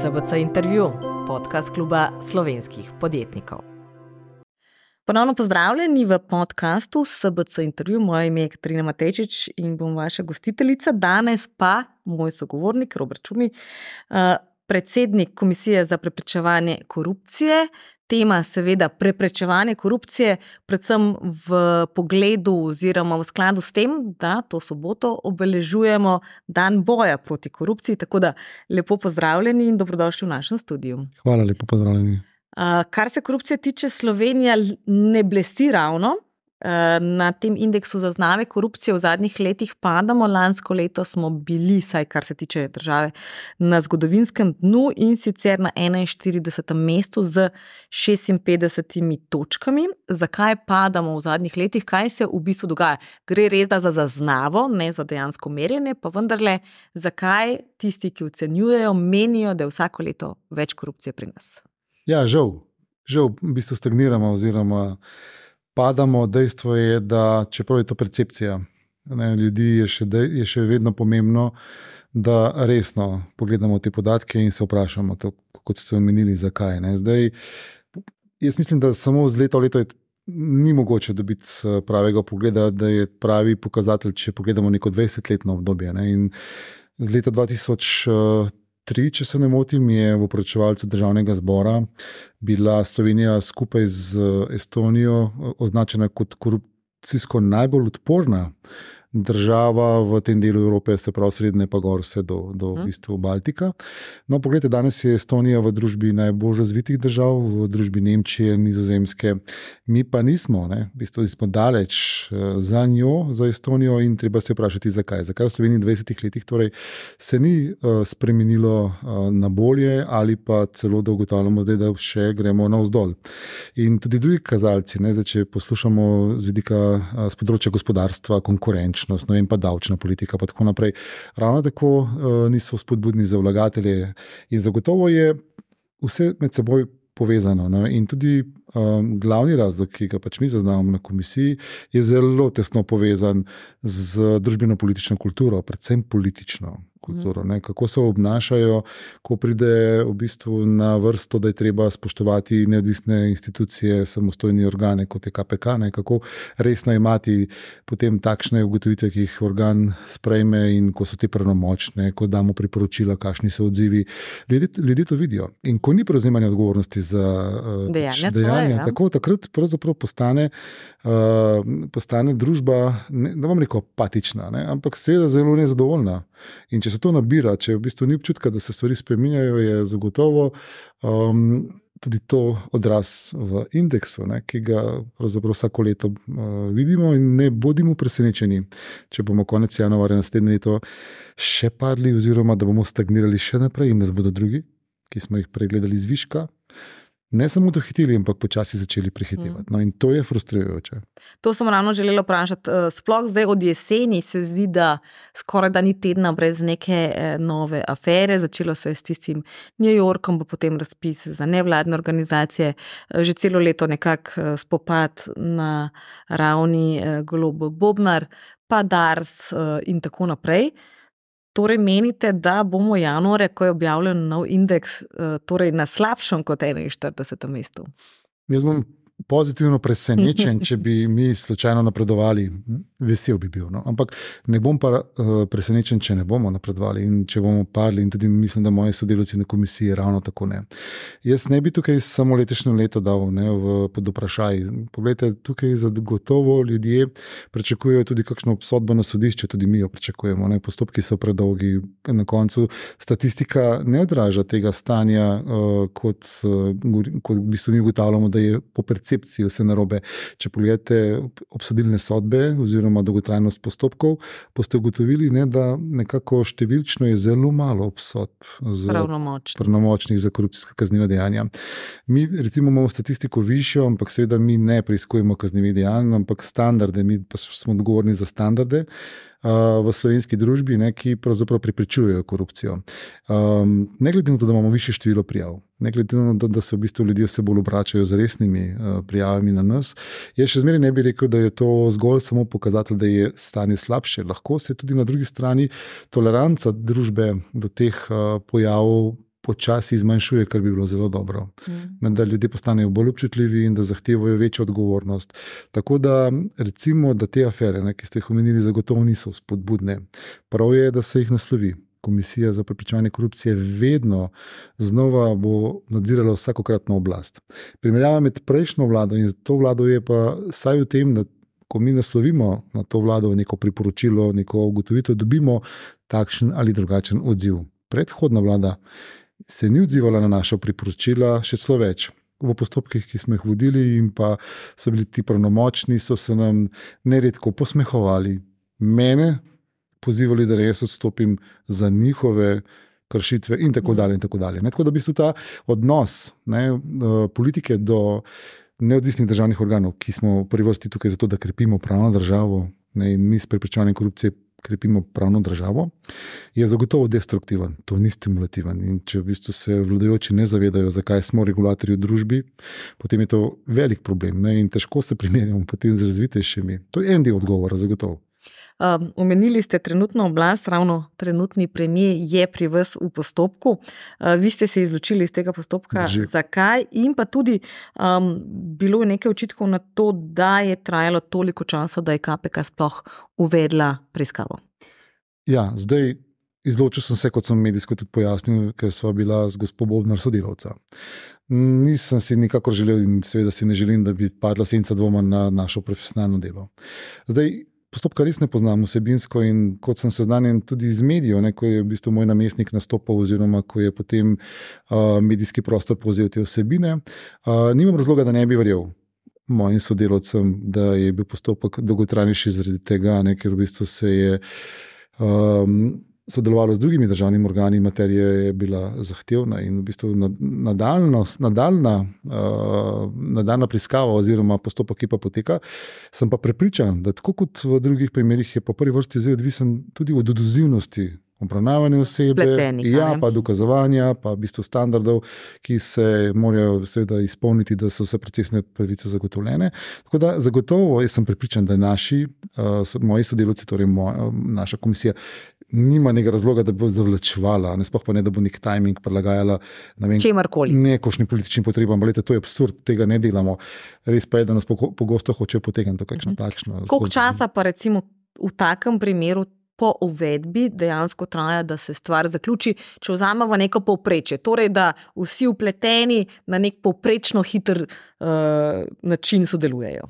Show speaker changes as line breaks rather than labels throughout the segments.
SBC intervju, podcast kluba slovenskih podjetnikov. Ponovno pozdravljeni v podkastu SBC intervju. Moje ime je Katarina Matečič in bom vaša gostiteljica. Danes pa moj sogovornik Robert Čumi, eh, predsednik Komisije za preprečevanje korupcije, tema, seveda, preprečevanje korupcije, predvsem v pogledu oziroma v skladu s tem, da to soboto obeležujemo dan boja proti korupciji. Tako da lepo pozdravljeni in dobrodošli v našem studiu.
Hvala, lepo pozdravljeni.
Uh, kar se korupcije tiče, Slovenija ne blesti ravno. Eh, na tem indeksu zaznave korupcije v zadnjih letih padamo. Lansko leto smo bili, saj kar se tiče države, na zgodovinskem dnu in sicer na 41. mestu z 56 točkami. Zakaj padamo v zadnjih letih, kaj se v bistvu dogaja? Gre res za zaznavo, ne za dejansko merjenje, pa vendarle, zakaj tisti, ki ocenjujejo, menijo, da je vsako leto več korupcije pri nas?
Ja, žal, žal v bistvu stagniramo oziroma padamo, dejstvo je, da čeprav je to percepcija ne, ljudi, je še, je še vedno pomembno, da resno pogledamo te podatke in se vprašamo, to, kot ste omenili, zakaj. Zdaj, jaz mislim, da samo z leta v leto je. Ni mogoče dobiti eh, pravega pogleda, da je pravi pokazatelj, če pogledamo neko 20-letno obdobje. Ne. In leta 2000 tri, če se ne motim, je v poročevalcu državnega zbora bila Slovenija skupaj z Estonijo označena kot korupcijsko najbolj odporna država v tem delu Evrope, se pravi srednje, pa gor vse do, do v bistvu Baltika. No, poglejte, danes je Estonija v družbi najbolj razvitih držav, v družbi Nemčije, Nizozemske, mi pa nismo, ne? v bistvu smo daleč eh, za njo, za Estonijo in treba se vprašati, zakaj. Zakaj v Sloveniji v 20 letih torej se ni uh, spremenilo uh, na bolje ali pa celo da ugotavljamo, da še gremo navzdol. In tudi drugi kazalci, ne? zdaj, če poslušamo z vidika uh, z področja gospodarstva, konkurenčnosti, konkurenčnost, no in pa davčna politika, pa tako naprej. Ravno tako uh, niso spodbudni za vlagatelje in zagotovo je vse med seboj povezano. No? In tudi um, glavni razlog, ki ga pač mi zaznavamo na komisiji, je zelo tesno povezan z družbeno-politično kulturo, predvsem politično kulturo, ne, kako se obnašajo, ko pride v bistvu na vrsto, da je treba spoštovati neodvisne institucije, samostojne organe, kot je KPK, ne, kako resno imati potem takšne ugotovitve, ki jih organ sprejme in ko so te pravnomočne, ko damo priporočila, kakšni so odzivi. Ljudje, ljudje to vidijo. In ko ni prevzemanja odgovornosti za uh,
dejanja,
dejanja svoje, tako takrat pravzaprav postane, uh, postane družba, ne, ne bom rekel, apatična, ne, ampak seveda zelo nezadovoljna. In če se to nabira, če v bistvu ni občutka, da se stvari spremenjajo, je zagotovo um, tudi to odraz v indeksu, ne, ki ga vsako leto uh, vidimo. In ne bodimo presenečeni, če bomo konec januarja naslednje leto še padli, oziroma da bomo stagnirali še naprej in nas bodo drugi, ki smo jih pregledali zviška ne samo dohiteli, ampak počasi začeli prehitevati. Mm. No, in to je frustrirajoče.
To sem ravno želela vprašati. Eh, sploh zdaj od jeseni se zdi, da skoraj da ni tedna brez neke eh, nove afere. Začelo se je s tistim New Yorkom, pa potem razpis za nevladne organizacije, eh, že celo leto nekako spopad na ravni Globo Bobnar, pa Dars in tako naprej. Torej, menite, da bomo januarja, ko je objavljen nov indeks, eh, torej na slabšem kot 41. mestu?
Jaz bom pozitivno presenečen, če bi mi slučajno napredovali, vesel bi bil. No? Ampak ne bom pa uh, presenečen, če ne bomo napredovali in če bomo padli. In tudi mislim, da moji sodelavci na komisiji ravno tako ne. Jaz ne bi tukaj samo letošnje leto dal ne, v, pod vprašaj. Poglejte, tukaj zagotovo ljudje pričakujejo tudi kakšno obsodbo na sodišču, tudi mi jo pričakujemo. Ne? Postopki so predolgi, na koncu statistika ne odraža tega stanja, uh, kot, uh, kot v bistvu mi ugotavljamo, da je po percepciji percepciji vse narobe. Če pogledate obsodilne sodbe oziroma dolgotrajnost postopkov, boste ugotovili, ne, da nekako številčno je zelo malo obsodb pravnomočnih za korupcijska kazniva dejanja. Mi recimo imamo statistiko višjo, ampak seveda mi ne preiskujemo kaznivih dejanj, ampak standarde, mi pa smo odgovorni za standarde v slovenski družbi, ne, ki pravzaprav pripričujejo korupcijo. Um, ne glede na to, da imamo više število prijav, ne glede na to, da se v bistvu ljudje vse bolj obračajo z resnimi uh, prijavami na nas, jaz še zmeraj ne bi rekel, da je to zgolj samo pokazatelj, da je stanje slabše. Lahko se tudi na drugi strani toleranca družbe do teh uh, pojavov počasi zmanjšuje, kar bi bilo zelo dobro. Mm. Da ljudje postanejo bolj občutljivi in da zahtevajo večjo odgovornost. Tako da, recimo, da te afere, ne, ki ste jih omenili, zagotovo niso spodbudne. Prav je, da se jih naslovi. Komisija za preprečevanje korupcije vedno znova bo nadzirala vsakokratno oblast. Primerjava med prejšnjo vlado in to vlado je pa vsaj v tem, da ko mi naslovimo na to vlado neko priporočilo, neko ugotovitev, dobimo takšen ali drugačen odziv. Predhodna vlada se ni odzivala na naša priporočila, še celo več. V postopkih, ki smo jih vodili, in pa so bili ti pravnomočni, so se nam neredko posmehovali, mene pozivali, da res odstopim za njihove kršitve, in tako dalje. In tako, dalje. Tako da bi se ta odnos ne, eh, politike do neodvisnih državnih organov, ki smo v prvi vrsti tukaj zato, da krepimo pravno državo ne, in mi s preprečevanjem korupcije krepimo pravno državo, je zagotovo destruktiven, to ni stimulativen. In če v bistvu se vladajoči ne zavedajo, zakaj smo regulatorji v družbi, potem je to velik problem ne? in težko se primerjamo z razvitejšimi. To je en del odgovora, zagotovo.
Um, omenili ste trenutno oblast, ravno trenutni premijer je pri vas v postopku. Uh, vi ste se izločili iz tega postopka. Drži. Zakaj? In pa tudi um, bilo je nekaj očitkov na to, da je trajalo toliko časa, da je KPK sploh uvedla preiskavo.
Ja, zdaj izločil sem se, kot sem medijsko tudi pojasnil, ker sva bila z gospodom Bobnar sodelavca. Nisem si nikakor želel in seveda si ne želim, da bi padla senca dvoma na našo profesionalno delo. Zdaj, postopka res ne poznam vsebinsko in kot sem seznanjen tudi iz medijev, ko je v bistvu moj namestnik nastopil, oziroma ko je potem uh, medijski prostor povzel te vsebine, uh, nimam razloga, da ne bi verjel. Mojim sodelovcem, da je bil postopek dolgotrajnejši zaradi tega, ne, ker v bistvu se je um, sodelovalo z drugimi državnimi organi, materija je bila zahtevna in v bistvu nadaljna, nadaljna, uh, nadaljna preiskava oziroma postopek, ki pa poteka, sem pa prepričan, da tako kot v drugih primerih je po prvi vrsti zdaj odvisen tudi od odozivnosti. Obravnavanje osebe, Pletenika, ja, pa dokazovanja, pa v bistvu standardov, ki se morajo seveda izpolniti, da so vse procesne pravice zagotovljene. Tako da zagotovo jaz sem prepričan, da naši, uh, moji sodelavci, torej moja, naša komisija, nima nekega razloga, da bo zavlačevala, ne sploh pa ne, da bo nek timing prilagajala nekošnjim političnim potrebam. Lete, to je absurd, tega ne delamo. Res pa je, da nas pogosto hočejo potegniti kakšno uh -huh. takšno.
Koliko časa pa recimo v takem primeru? Po uvedbi dejansko traja, da se stvar zaključi, če vzamemo neko povprečje. Torej, da vsi upleteni na nek povprečno hiter uh, način sodelujejo.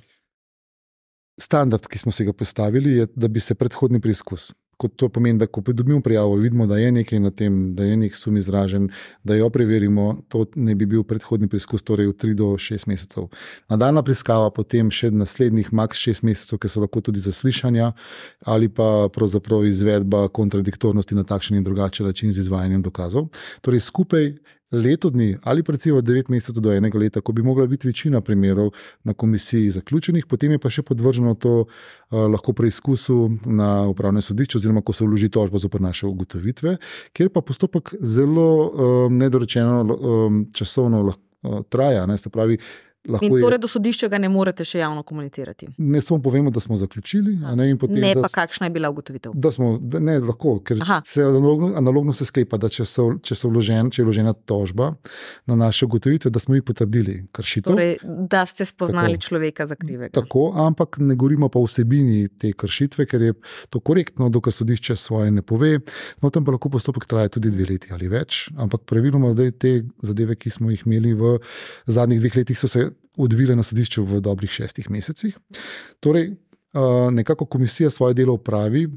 Standard, ki smo si ga postavili, je, da bi se predhodni preizkus kot to pomeni, da ko dobimo prijavo, vidimo, da je nekaj na tem, da je nek sum izražen, da jo preverimo, to ne bi bil predhodni preizkus, torej v 3 do 6 mesecev. Nadaljna preiskava, potem še naslednjih max 6 mesecev, ki so lahko tudi zaslišanja ali pa pravzaprav izvedba kontradiktornosti na takšen in drugačen način z izvajanjem dokazov. Torej, skupaj leto dni ali recimo devet mesecev do enega leta, ko bi mogla biti večina primerov na komisiji zaključenih, potem je pa še podvrženo to uh, lahko preizkusu na upravnem sodišču, oziroma ko se vloži tožba za naše ugotovitve, kjer pa postopek zelo um, nedorečeno um, časovno uh, traja. Ne,
Lahko in torej do sodišča ga ne morete še javno komunicirati.
Ne samo povemo, da smo zaključili. Ne,
potem, ne pa kakšna je bila ugotovitev.
Da smo, da ne, lahko, ker se analogno, analogno se sklepa, da če, so, če, so vložen, če je vložena tožba na naše ugotovitve, da smo jih potrdili kršitev.
Torej, da ste spoznali tako, človeka za krivega.
Tako, ampak ne govorimo pa o vsebini te kršitve, ker je to korektno, dokler sodišče svoje ne pove. No, tam pa lahko postopek traja tudi dve leti ali več. Ampak praviloma zdaj te zadeve, ki smo jih imeli v zadnjih dveh letih, so se odvile na sodišču v dobrih šestih mesecih. Torej, nekako komisija svoje delo upravi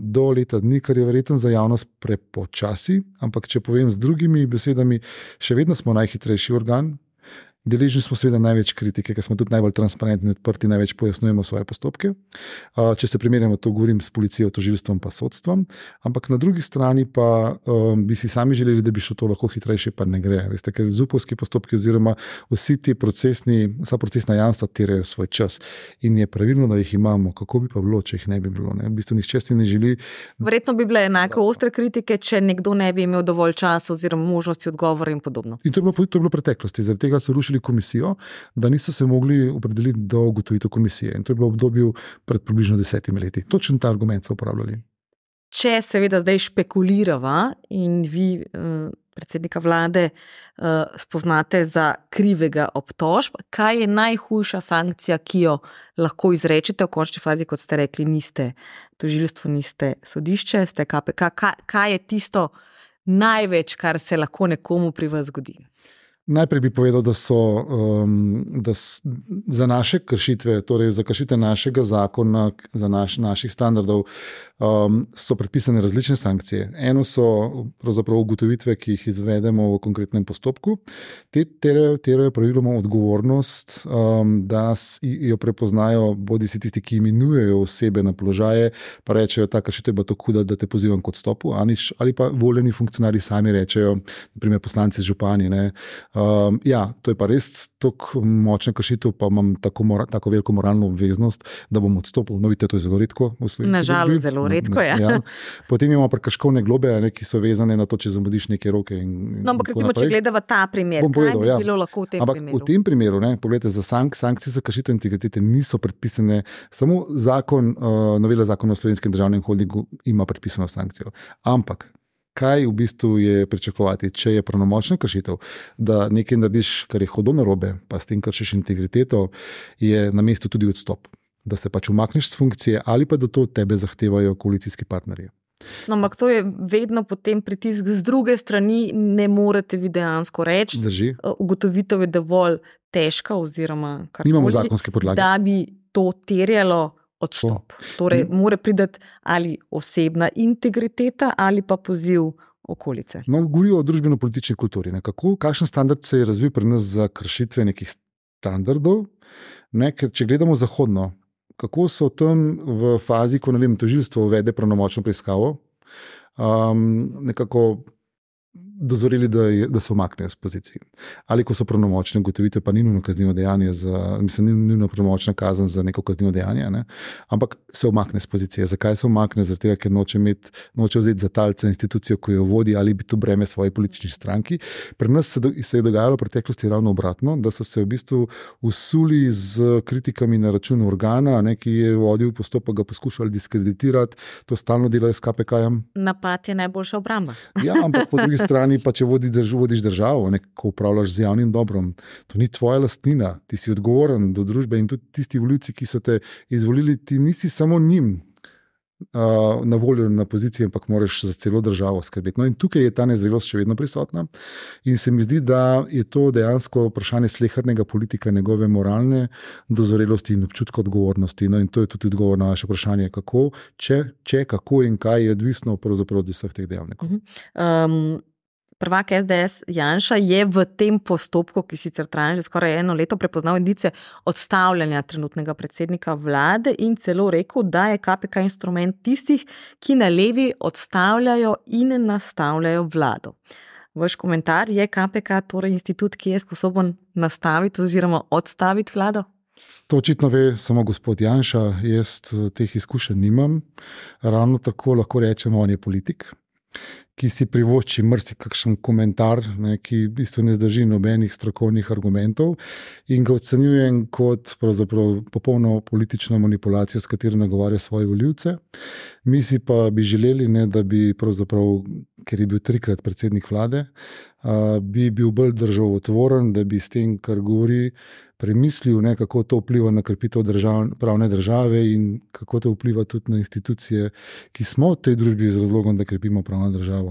do leta dni, kar je verjetno za javnost prepočasi, ampak če povem z drugimi besedami, še vedno smo najhitrejši organ, Deležni smo seveda največ kritike, ker smo tudi najbolj transparentni in odprti, največ pojasnjujemo svoje postopke. Če se primerjamo, to govorim s policijo, tožilstvom in sodstvom. Ampak na drugi strani pa um, bi si sami želeli, da bi šlo to lahko hitrejše, pa ne gre. Veste, ker zupovski postopki, oziroma vsi ti procesni, vsa procesna jamstva terajo svoj čas in je pravilno, da jih imamo. Kako bi pa bilo, če jih ne bi bilo? Ne? V bistvu nihče si ne želi.
Verjetno bi bile enako ostre kritike, če nekdo ne bi imel dovolj časa oziroma možnosti odgovora in podobno.
In to je bilo, to je bilo preteklosti, zaradi tega so rušili odločili komisijo, da niso se mogli opredeliti do ugotovitev komisije. In to je bilo obdobje pred približno desetimi leti. Točen ta argument so uporabljali.
Če seveda zdaj špekuliramo in vi uh, predsednika vlade uh, spoznate za krivega obtožb. Kaj je najhujša sankcija, ki jo lahko izrečete v končni fazi, kot ste rekli, niste tožilstvo, niste sodišče, ste KPK? Kaj je tisto največ, kar se lahko nekomu pri vas zgodi?
Najprej bi povedal, da so um, da za naše kršitve, torej za kršitve našega zakona, za naš, naših standardov, um, so predpisane različne sankcije. Eno so ugotovitve, ki jih izvedemo v konkretnem postopku, te terajo praviloma odgovornost, um, da jo prepoznajo bodi si tisti, ki imenujejo osebe na položaje, pa rečejo, ta kršitev je bila tako huda, da te pozivam kot stopu, ali pa voljeni funkcionarji sami rečejo, naprimer poslanci župani. Ne, Um, ja, to je pa res tako močna kršitev, pa imam tako, mora, tako veliko moralno obveznost, da bom odstopil. No, vidite, to je zelo redko.
Nažalost, zelo redko je. Ja.
Potem imamo prekrškovne globe, ne, ki so vezane na to, če zamudiš neke roke. In,
no, ampak, recimo, če gledamo ta primer, povedal, kaj bi ja. bilo lahko v tem
ampak
primeru?
V tem primeru, ne, pogledajte, za sank, sankcije za kršitev integritete niso predpisane, samo zakon, uh, novela zakona o slovenskem državnem holdingu ima predpisano sankcijo. Ampak kaj v bistvu je pričakovati, če je pravnomočna kršitev, da nekaj narediš, kar je hodo na robe, pa s tem kršiš integriteto, je na mestu tudi odstop. Da se pač umakneš z funkcije, ali pa da to od tebe zahtevajo koalicijski partnerji.
No, ampak to je vedno potem pritisk z druge strani, ne morete vi dejansko reči.
Drži.
Ugotovitev je dovolj težka, oziroma
kar nimamo zakonske podlage.
Da bi to terjalo odstop. To. Torej, mm. mora priti ali osebna integriteta ali pa poziv okolice.
No, govorijo o družbeno-politični kulturi. Kako, kakšen standard se je razvil pri nas za kršitve nekih standardov? Ne, ker, če gledamo zahodno, kako so tam v fazi, ko vem, tožilstvo uvede pravnomočno preiskavo, um, nekako dozorili, da, je, da se omaknejo z pozicije. Ali ko so pravnomočne ugotovitve, pa ni nujno kaznivo dejanje, za, mislim, ni nujno pravnomočna kazen za neko kaznivo dejanje, ne? ampak se omakne z pozicije. Zakaj se omakne? Zato, ker noče, imeti, noče vzeti za talce institucijo, ki jo vodi, ali bi to breme svoje politični stranki. Pri nas se, do, se je dogajalo v preteklosti ravno obratno, da so se v bistvu usuli z kritikami na račun organa, ne, ki je vodil postopek, ga poskušali diskreditirati, to stalno delajo s KPK-jem.
Napad je najboljša obramba.
ja, ampak po drugi strani pa če vodi drž, vodiš državo, ne, ko upravljaš z javnim dobrom, to ni tvoja lastnina, ti si odgovoren do družbe in tudi tisti voljivci, ki so te izvolili, ti nisi samo njim. Uh, na voljo na poziciji, ampak moraš za celo državo skrbeti. No, in tukaj je ta nezrelost še vedno prisotna. In se mi zdi, da je to dejansko vprašanje slehrnega politika, njegove moralne dozorelosti in občutka odgovornosti. No, in to je tudi odgovor na vaše vprašanje, kako, če, če kako in kaj je odvisno od vseh teh dejavnikov. Um,
prvak SDS Janša je v tem postopku, ki sicer traja že skoraj eno leto, prepoznal indice odstavljanja trenutnega predsednika vlade in celo rekel, da je KPK instrument tistih, ki na levi odstavljajo in nastavljajo vlado. Vaš komentar je KPK torej institut, ki je sposoben nastaviti oziroma odstaviti vlado?
To očitno ve samo gospod Janša, jaz eh, teh izkušenj nimam. Ravno tako lahko rečemo, on je politik ki si privošči mrzikakšen komentar, ne, ki v bistvu ne zdrži nobenih strokovnih argumentov in ga ocenjujem kot popolno politično manipulacijo, s katero nagovarja svoje voljivce. Mi si pa bi želeli, ne, da bi, ker je bil trikrat predsednik vlade, uh, bi bil bolj državotvoren, da bi s tem, kar govori, premislil, ne, kako to vpliva na krepitev držav, pravne države in kako to vpliva tudi na institucije, ki smo v tej družbi z razlogom, da krepimo pravno državo.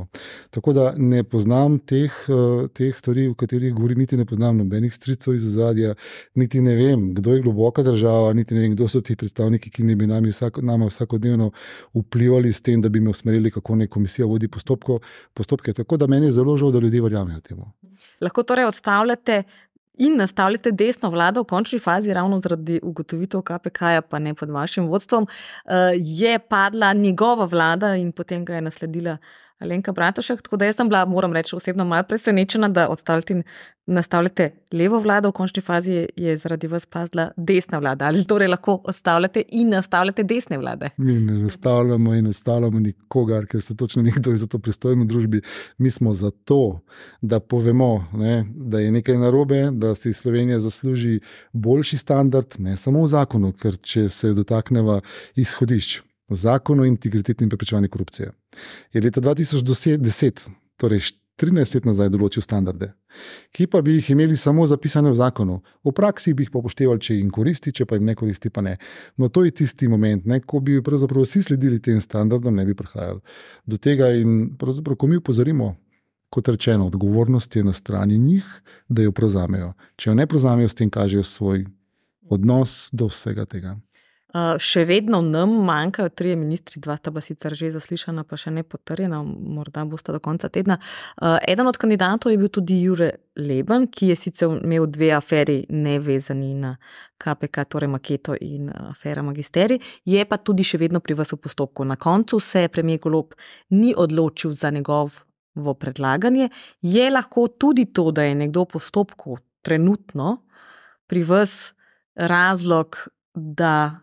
Tako da ne poznam teh, uh, teh stvari, o katerih govori, niti ne poznam nobenih stricov iz ozadja, niti ne vem, kdo je globoka država, niti ne vem, kdo so ti predstavniki, ki ne bi nami vsako, nama vsakodnevno vplivali s tem, da bi me usmerili, kako naj komisija vodi postopko, postopke. Tako da meni je zelo žal, da ljudje verjamejo temu.
Lahko torej odstavljate in nastavljate desno vlado v končni fazi, ravno zaradi ugotovitev KPK-ja, pa ne pod vašim vodstvom, eh, je padla njegova vlada in potem ga je nasledila Alenka Bratošek. Tako da jaz sem bila, moram reči, osebno malo presenečena, da odstavljate in nastavljate levo vlado, v končni fazi je, je zaradi vas pazila desna vlada. Ali torej lahko odstavljate in nastavljate desne vlade?
Mi ne nastavljamo in nastavljamo nikogar, ker se točno nekdo je za to pristojen v družbi. Mi smo zato, da povemo, ne, da je nekaj narobe, da si Slovenija zasluži boljši standard, ne samo v zakonu, ker če se dotakneva izhodišč. Zakon o integriteti in preprečevanju korupcije. Je leta 2010, torej 13 let nazaj določil standarde, ki pa bi jih imeli samo zapisane v zakonu. V praksi bi jih upoštevali, če jim koristi, če pa jim ne koristi, pa ne. No, to je tisti moment, ne, ko bi pravzaprav vsi sledili tem standardom, ne bi prihajali do tega. In pravzaprav, ko mi upozorimo, kot rečeno, odgovornost je na strani njih, da jo prevzamejo. Če jo ne prevzamejo, s tem kažejo svoj odnos do vsega tega.
Uh, še vedno nam manjkajo tri ministri, dva sta pa sicer že zaslišana, pa še ne potrjena, morda bosta do konca tedna. Uh, eden od kandidatov je bil tudi Jure Leben, ki je sicer imel dve aferi, nevezani na KPK, torej Maketo in afera Magisteri, je pa tudi še vedno pri vas v postopku. Na koncu se je premijer Golob ni odločil za njegovo predlaganje. Je lahko tudi to, da je nekdo v postopku trenutno pri vas razlog, da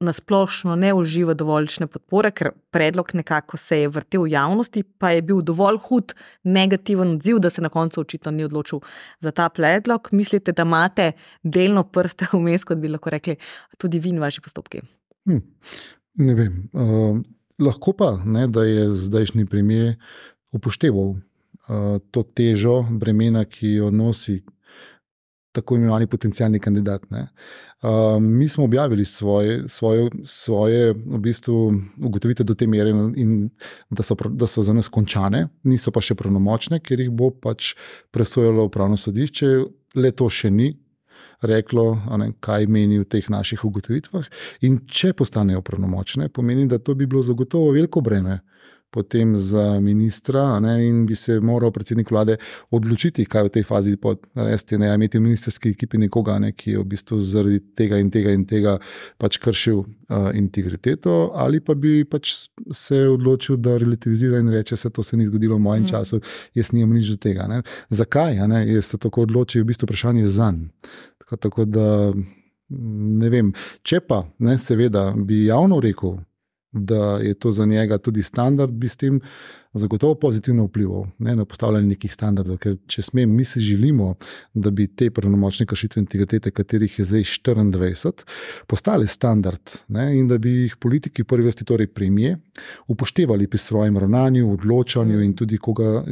nasplošno ne uživa dovoljšne podpore, ker predlog nekako se je vrtel v javnosti, pa je bil dovolj hud negativen odziv, da se na koncu očitno ni odločil za ta predlog. Mislite, da imate delno prste vmes, kot bi lahko rekli, tudi vi in vaši postopki?
Hm, ne vem. Uh, lahko pa, ne, da je zdajšnji premijer upošteval uh, to težo bremena, ki jo nosi tako imenovani potencijalni kandidat. Uh, mi smo objavili svoje, svoje, svoje v bistvu, ugotovitve do te mere, in, da, so, da so za nas končane, niso pa še pravnomočne, ker jih bo pač presojalo upravno sodišče. Le to še ni reklo, ne, kaj meni v teh naših ugotovitvah. In če postanejo pravnomočne, pomeni, da to bi bilo zagotovo veliko breme potem za ministra ne, in bi se moral predsednik vlade odločiti, kaj v tej fazi narediti. Ne imeti v ministerski ekipi nekoga, ne, ki je v bistvu zaradi tega in tega in tega pač kršil uh, integriteto, ali pa bi pač se odločil, da relativizira in reče, se to se ni zgodilo v mojem mm. času, jaz nimam nič od tega. Ne. Zakaj ne, je se tako odločil, je v bistvu vprašanje za njim. Tako, tako da. Ne vem, če pa, ne, seveda, bi javno rekel, da je to za njega tudi standard, bi s tem zagotovo pozitivno vplival ne, na postavljanje nekih standardov. Ker, če smem, mi si želimo, da bi te pravnomočne kršitve integritete, katerih je zdaj 24, postale standard ne, in da bi jih politiki, prvi vrsti, torej premije, upoštevali pri svojem ravnanju, odločanju in tudi, koga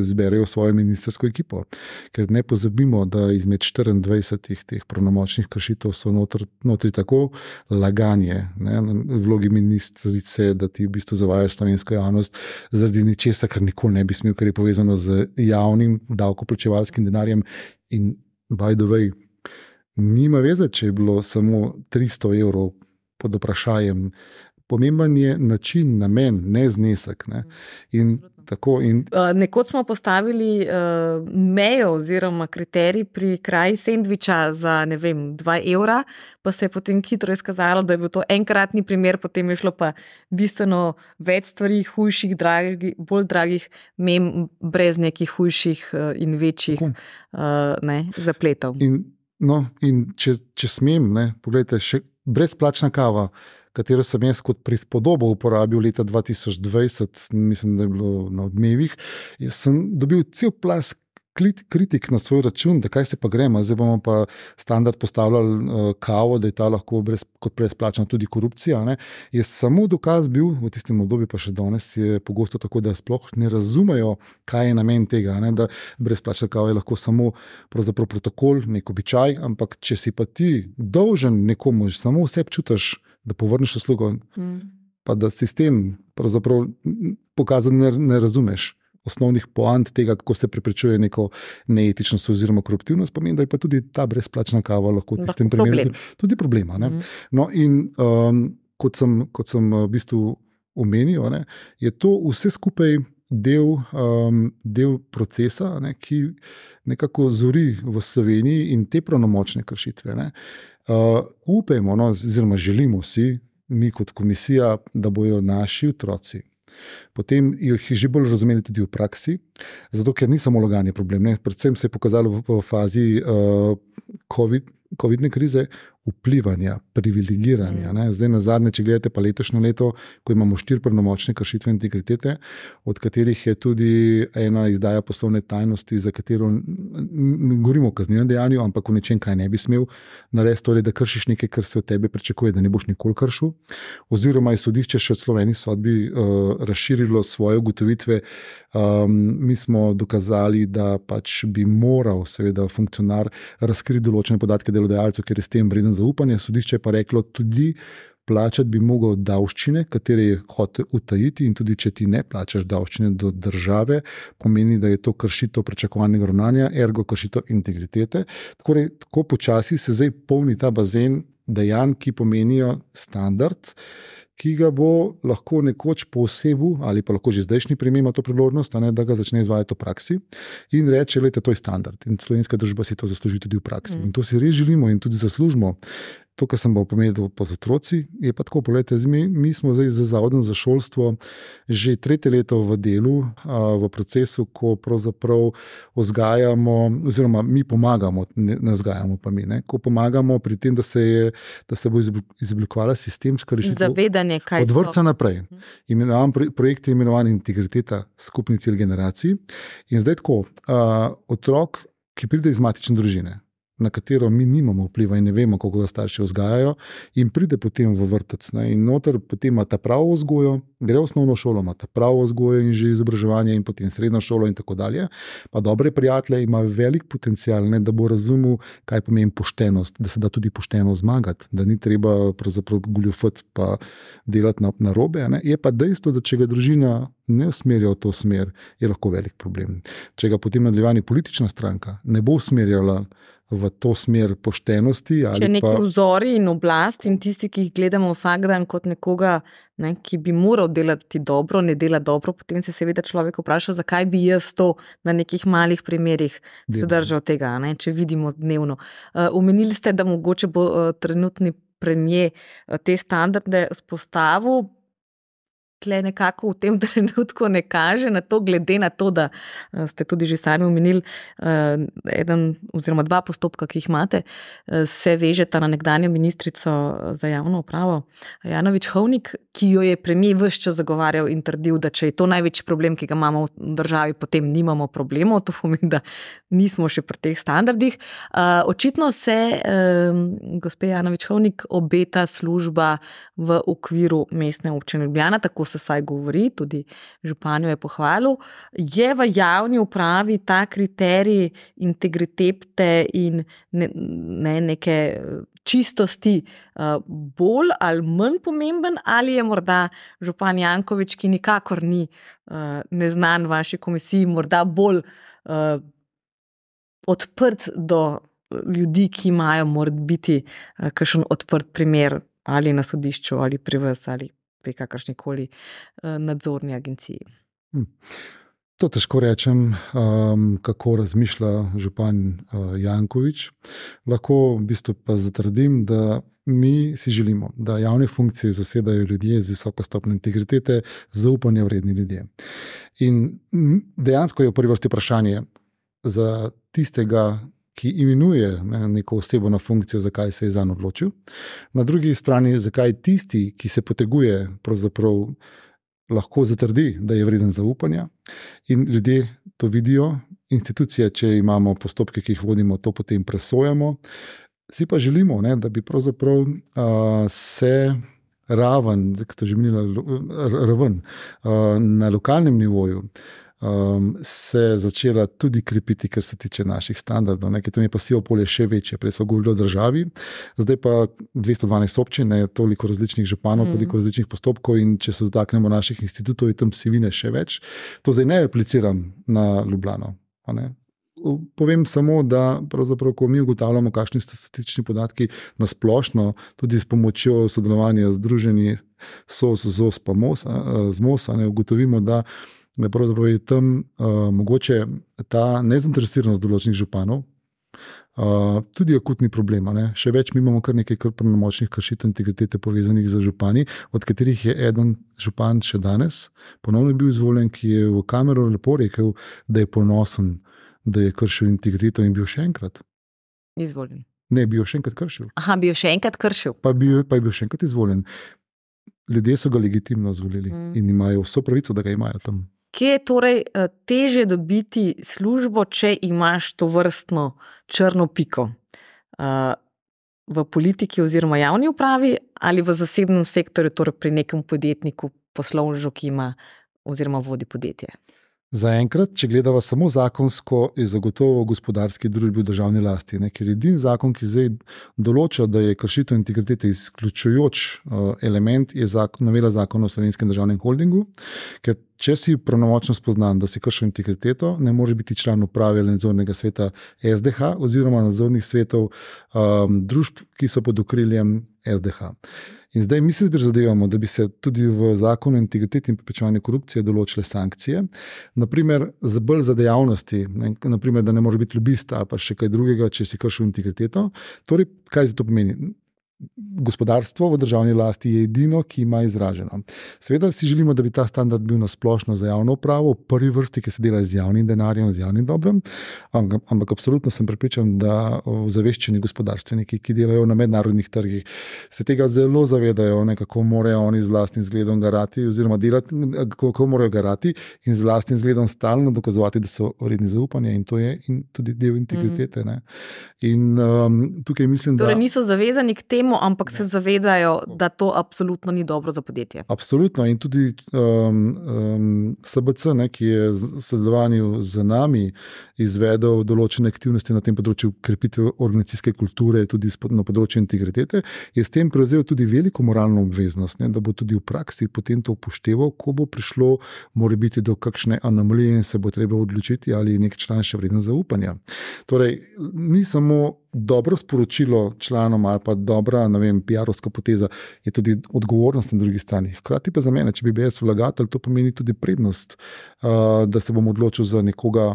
zberejo svojo ministersko ekipo. Ker ne pozabimo, da izmed 24 teh pravnomočnih kršitev so notri, notri tako laganje ne, v vlogi ministrice, da ti v bistvu zavajajo slovensko javnost zaradi ničesar, kar nikoli ne bi smel, ker je povezano z javnim davkoplačevalskim denarjem. In, by the way, nima veze, če je bilo samo 300 evrov pod vprašanjem. Pomemben je način, namen, ne znesek. Ne. In Tako, in...
uh, Nekoč smo postavili uh, mejo oziroma kriterij pri kraji sendviča za ne vem, 2 evra, pa se je potem hitro izkazalo, da je bil to enkratni primer, potem je šlo pa bistveno več stvari, hujših, dragi, bolj dragih, mem, brez nekih hujših uh, in večjih uh, ne, zapletov.
In, no, in če, če smem, ne, pogledajte, še brezplačna kava katero sem jaz kot prispodobo uporabil leta 2020, mislim, da je bilo na odmevih. Sem dobil cel plas kritik na svoj račun, da kaj se pa gremo, zdaj bomo pa standard postavljali uh, kavo, da je ta lahko brez, kot brezplačna tudi korupcija. Ne. Je samo dokaz bil v tistem obdobju, pa še danes je pogosto tako, da sploh ne razumejo, kaj je namen tega. Ne, da brezplačna kava je lahko samo protokol, nek običaj, ampak če si pa ti dolžen nekomu, samo vse čutiš da povrneš uslugo, mm. pa da sistem pokaže, da ne, ne razumeš osnovnih poant tega, kako se preprečuje neko neetičnost oziroma koruptivnost, pomeni, da je pa tudi ta brezplačna kava lahko v tem primeru tudi problema. Mm. No, in um, kot, sem, kot sem v bistvu omenil, ne, je to vse skupaj. Del, um, del procesa, ne, ki nekako zori v Sloveniji, in te pravnomočne kršitve. Uh, upajmo, no, oziroma želimo si, mi kot komisija, da bodo naši otroci potem jih že bolj razumeli tudi v praksi, zato ker ni samo loganje problem. Ne. Predvsem se je pokazalo v, v fazi uh, COVID, COVID-19 krize, vplivanja, privilegiranja. Mm. Zdaj, na zadnje, če gledate pa letošnje leto, ko imamo štiri pravnomočne kršitve integritete, od katerih je tudi ena izdaja poslovne tajnosti, za katero ne govorimo o kaznivem dejanju, ampak o nečem, kaj ne bi smel narediti, torej, da kršiš nekaj, kar se od tebe pričakuje, da ne boš nikoli kršil. Oziroma, je sodišče še od Slovenije sodbi uh, razširilo svoje ugotovitve. Um, mi smo dokazali, da pač bi moral, seveda, funkcionar razkriti določene podatke delodajalcev, ker je s tem vreden zaupanja. Sodišče pa je reklo tudi. Plačati bi mogel davščine, katere je hotel utajiti, in tudi če ti ne plačaš davščine do države, pomeni, da je to kršitev pričakovanega ravnanja, ergo kršitev integritete. Tako, re, tako počasi se zdaj polni ta bazen dejanj, ki pomenijo standard. Ki ga bo lahko nekoč posebej, ali pa lahko že zdajšnji primer ima to priložnost, ne, da ga začne izvajati v praksi in reče: Le, to je standard. In slovenska družba si to zasluži tudi v praksi. Mm. In to si res želimo in tudi zaslužimo to, kar sem vam povedal po otroci, je pa tako. Poglejte, mi, mi smo zdaj za Zavodom za šolstvo že tretje leto v delu, a, v procesu, ko pravzaprav vzgajamo, oziroma mi pomagamo, ne, ne vzgajamo pa mi, ne, ko pomagamo pri tem, da se, je, da se bo izoblikovala sistemska
rešitev. Zavedanje, kaj
je. Od vrca naprej. Mhm. Imenovan projekt je imenovan Integriteta skupni cilj generacij. In zdaj tako, a, otrok, ki pride iz matične družine na katero mi nimamo vpliva in ne vemo, kako ga starši vzgajajo, in pride potem v vrtec. Ne, in noter potem ima ta pravo vzgojo, gre v osnovno šolo, ima ta pravo vzgojo in že izobraževanje, in potem srednjo šolo, in tako dalje. Pa dobre prijatelje, ima velik potencial, ne, da bo razumel, kaj pomeni poštenost, da se da tudi pošteno zmagati, da ni treba goljufati pa delati na, na robe. Ne. Je pa dejstvo, da če ga družina ne usmerja v to smer, je lahko velik problem. Če ga potem nadaljevanje politična stranka ne bo usmerjala v to smer poštenosti.
Če neki pa... vzori in oblast in tisti, ki jih gledamo vsak dan kot nekoga, ne, ki bi moral delati dobro, ne dela dobro, potem se seveda človek vpraša, zakaj bi jaz to na nekih malih primerih se držal tega, ne, če vidimo dnevno. Uh, omenili ste, da mogoče bo uh, trenutni premije uh, te standarde spostavil tle nekako v tem trenutku ne kaže na to, glede na to, da eh, ste tudi že sami omenili, uh, eden oziroma dva postopka, ki jih imate, uh, se vežeta na nekdanjo ministrico za javno upravo, Janovič Hovnik, ki jo je premijer vse čas zagovarjal in trdil, da če je to največji problem, ki ga imamo v državi, potem nimamo problemov, to pomeni, da nismo še pri teh standardih. Očitno se, gospe Janovič Hovnik, obeta služba v okviru mestne občine Ljubljana, tako se saj govori, tudi županjo je pohvalil, je v javni upravi ta kriterij integritete in ne, ne, neke eh, čistosti uh, bolj ali manj pomemben, ali je morda župan Jankovič, ki nikakor ni uh, neznan v vaši komisiji, morda bolj uh, odprt do. Ljudi, ki imajo, mora biti kakšen odprt primer ali na sodišču, ali pri vas, ali pri kakršni koli eh, nadzorni agenciji. Hm.
To težko rečem, um, kako razmišlja župan uh, Jankovič. Lahko v bistvu pa zatrdim, da mi si želimo, da javne funkcije zasedajo ljudje z visoko stopnjo integritete, zaupanja vredni ljudje. In dejansko je v prvi vrsti vprašanje za tistega, ki imenuje ne, neko osebo na funkcijo, zakaj se je za njo odločil. Na drugi strani, zakaj tisti, ki se poteguje, lahko zatrdi, da je vreden zaupanja in ljudje to vidijo. Institucije, če imamo postopke, ki jih vodimo, to potem presojamo. Si pa želimo, ne, da bi pravzaprav uh, se raven, ki ste že imeli raven na lokalnem nivoju, um, se začela tudi krepiti, kar se tiče naših standardov. Nekaj tam je pa sivo polje še večje, prej smo govorili o državi, zdaj pa 212 občin, toliko različnih županov, mm. toliko različnih postopkov. In če se dotaknemo naših institutov, je tam sivine še več. To zdaj ne apliciram na Ljubljano. Povem samo, da ko mi ugotavljamo, kakšni so statistični podatki na splošno, tudi s pomočjo sodelovanja z Združenji SOS, ZOS, pa MOS, z MOS, ne ugotovimo, da da pravzaprav je tam uh, mogoče ta nezainteresiranost določenih županov. Uh, tudi akutni problem. Ne? Še več, mi imamo kar nekaj kar pravnomočnih kršitev integritete povezanih z župani, od katerih je eden župan še danes, ponovno bil izvoljen, ki je v kamero lepo rekel, da je ponosen, da je kršil integriteto in bil še enkrat.
Izvoljen.
Ne, bi jo še enkrat kršil.
Aha, bi jo še enkrat kršil.
Pa bi, pa bi bil še enkrat izvoljen. Ljudje so ga legitimno izvolili mm. in imajo vso pravico, da ga imajo tam.
Kje je torej eh, teže dobiti službo, če imaš to vrstno črno piko? Uh, v politiki oziroma javni upravi ali v zasebnem sektorju, torej pri nekem podjetniku, poslovnežu, ki ima oziroma vodi podjetje?
Zaenkrat, če gledamo samo zakonsko, je zagotovo gospodarski družbi v državni lasti. Ne? Ker edini zakon, ki zdaj določa, da je kršitev integritete izključujoč uh, element, je zakon, novela zakona o slovenskem državnem holdingu. Ker če si pravnomočno spoznan, da si kršil integriteto, ne moreš biti član uprave ali nadzornega sveta SDH oziroma nadzornih svetov um, družb, ki so pod okriljem SDH. In zdaj mi se prizadevamo, da bi se tudi v zakonu o integriteti in preprečevanju korupcije določile sankcije, naprimer za bolj za dejavnosti, ne, naprimer, da ne more biti lobista ali pa še kaj drugega, če si kršil integriteto. Torej, kaj za to pomeni? Gospodarstvo v državni lasti je edino, ki ima izraženo. Seveda si želimo, da bi ta standard bil nasplošno za javno upravo, v prvi vrsti, ki se dela z javnim denarjem, z javnim dobrom. Ampak, ampak absolutno sem prepričan, da zaveščeni gospodarstveniki, ki delajo na mednarodnih trgih, se tega zelo zavedajo, ne, kako morajo oni z vlastnim zgledom garati, oziroma delati, kako morajo garati in z vlastnim zgledom stalno dokazovati, da so vredni zaupanja in to je in tudi del integritete. Mm. In um, tukaj mislim,
da. Torej, niso zavezani k temu, temu, ampak se zavedajo, da to absolutno ni dobro za podjetje.
Absolutno. In tudi um, um, SBC, ne, ki je v sodelovanju z nami izvedel določene aktivnosti na tem področju krepitve organizacijske kulture, tudi na področju integritete, je s tem prevzel tudi veliko moralno obveznost, ne, da bo tudi v praksi potem to upošteval, ko bo prišlo, mora biti do kakšne anomalije in se bo treba odločiti, ali je nek član še vreden zaupanja. Torej, ni samo dobro sporočilo članom ali pa dobra, ne vem, PR-ovska poteza, je tudi odgovornost na drugi strani. Hkrati pa za mene, če bi bil jaz vlagatelj, to pomeni tudi prednost, uh, da se bom odločil za nekoga.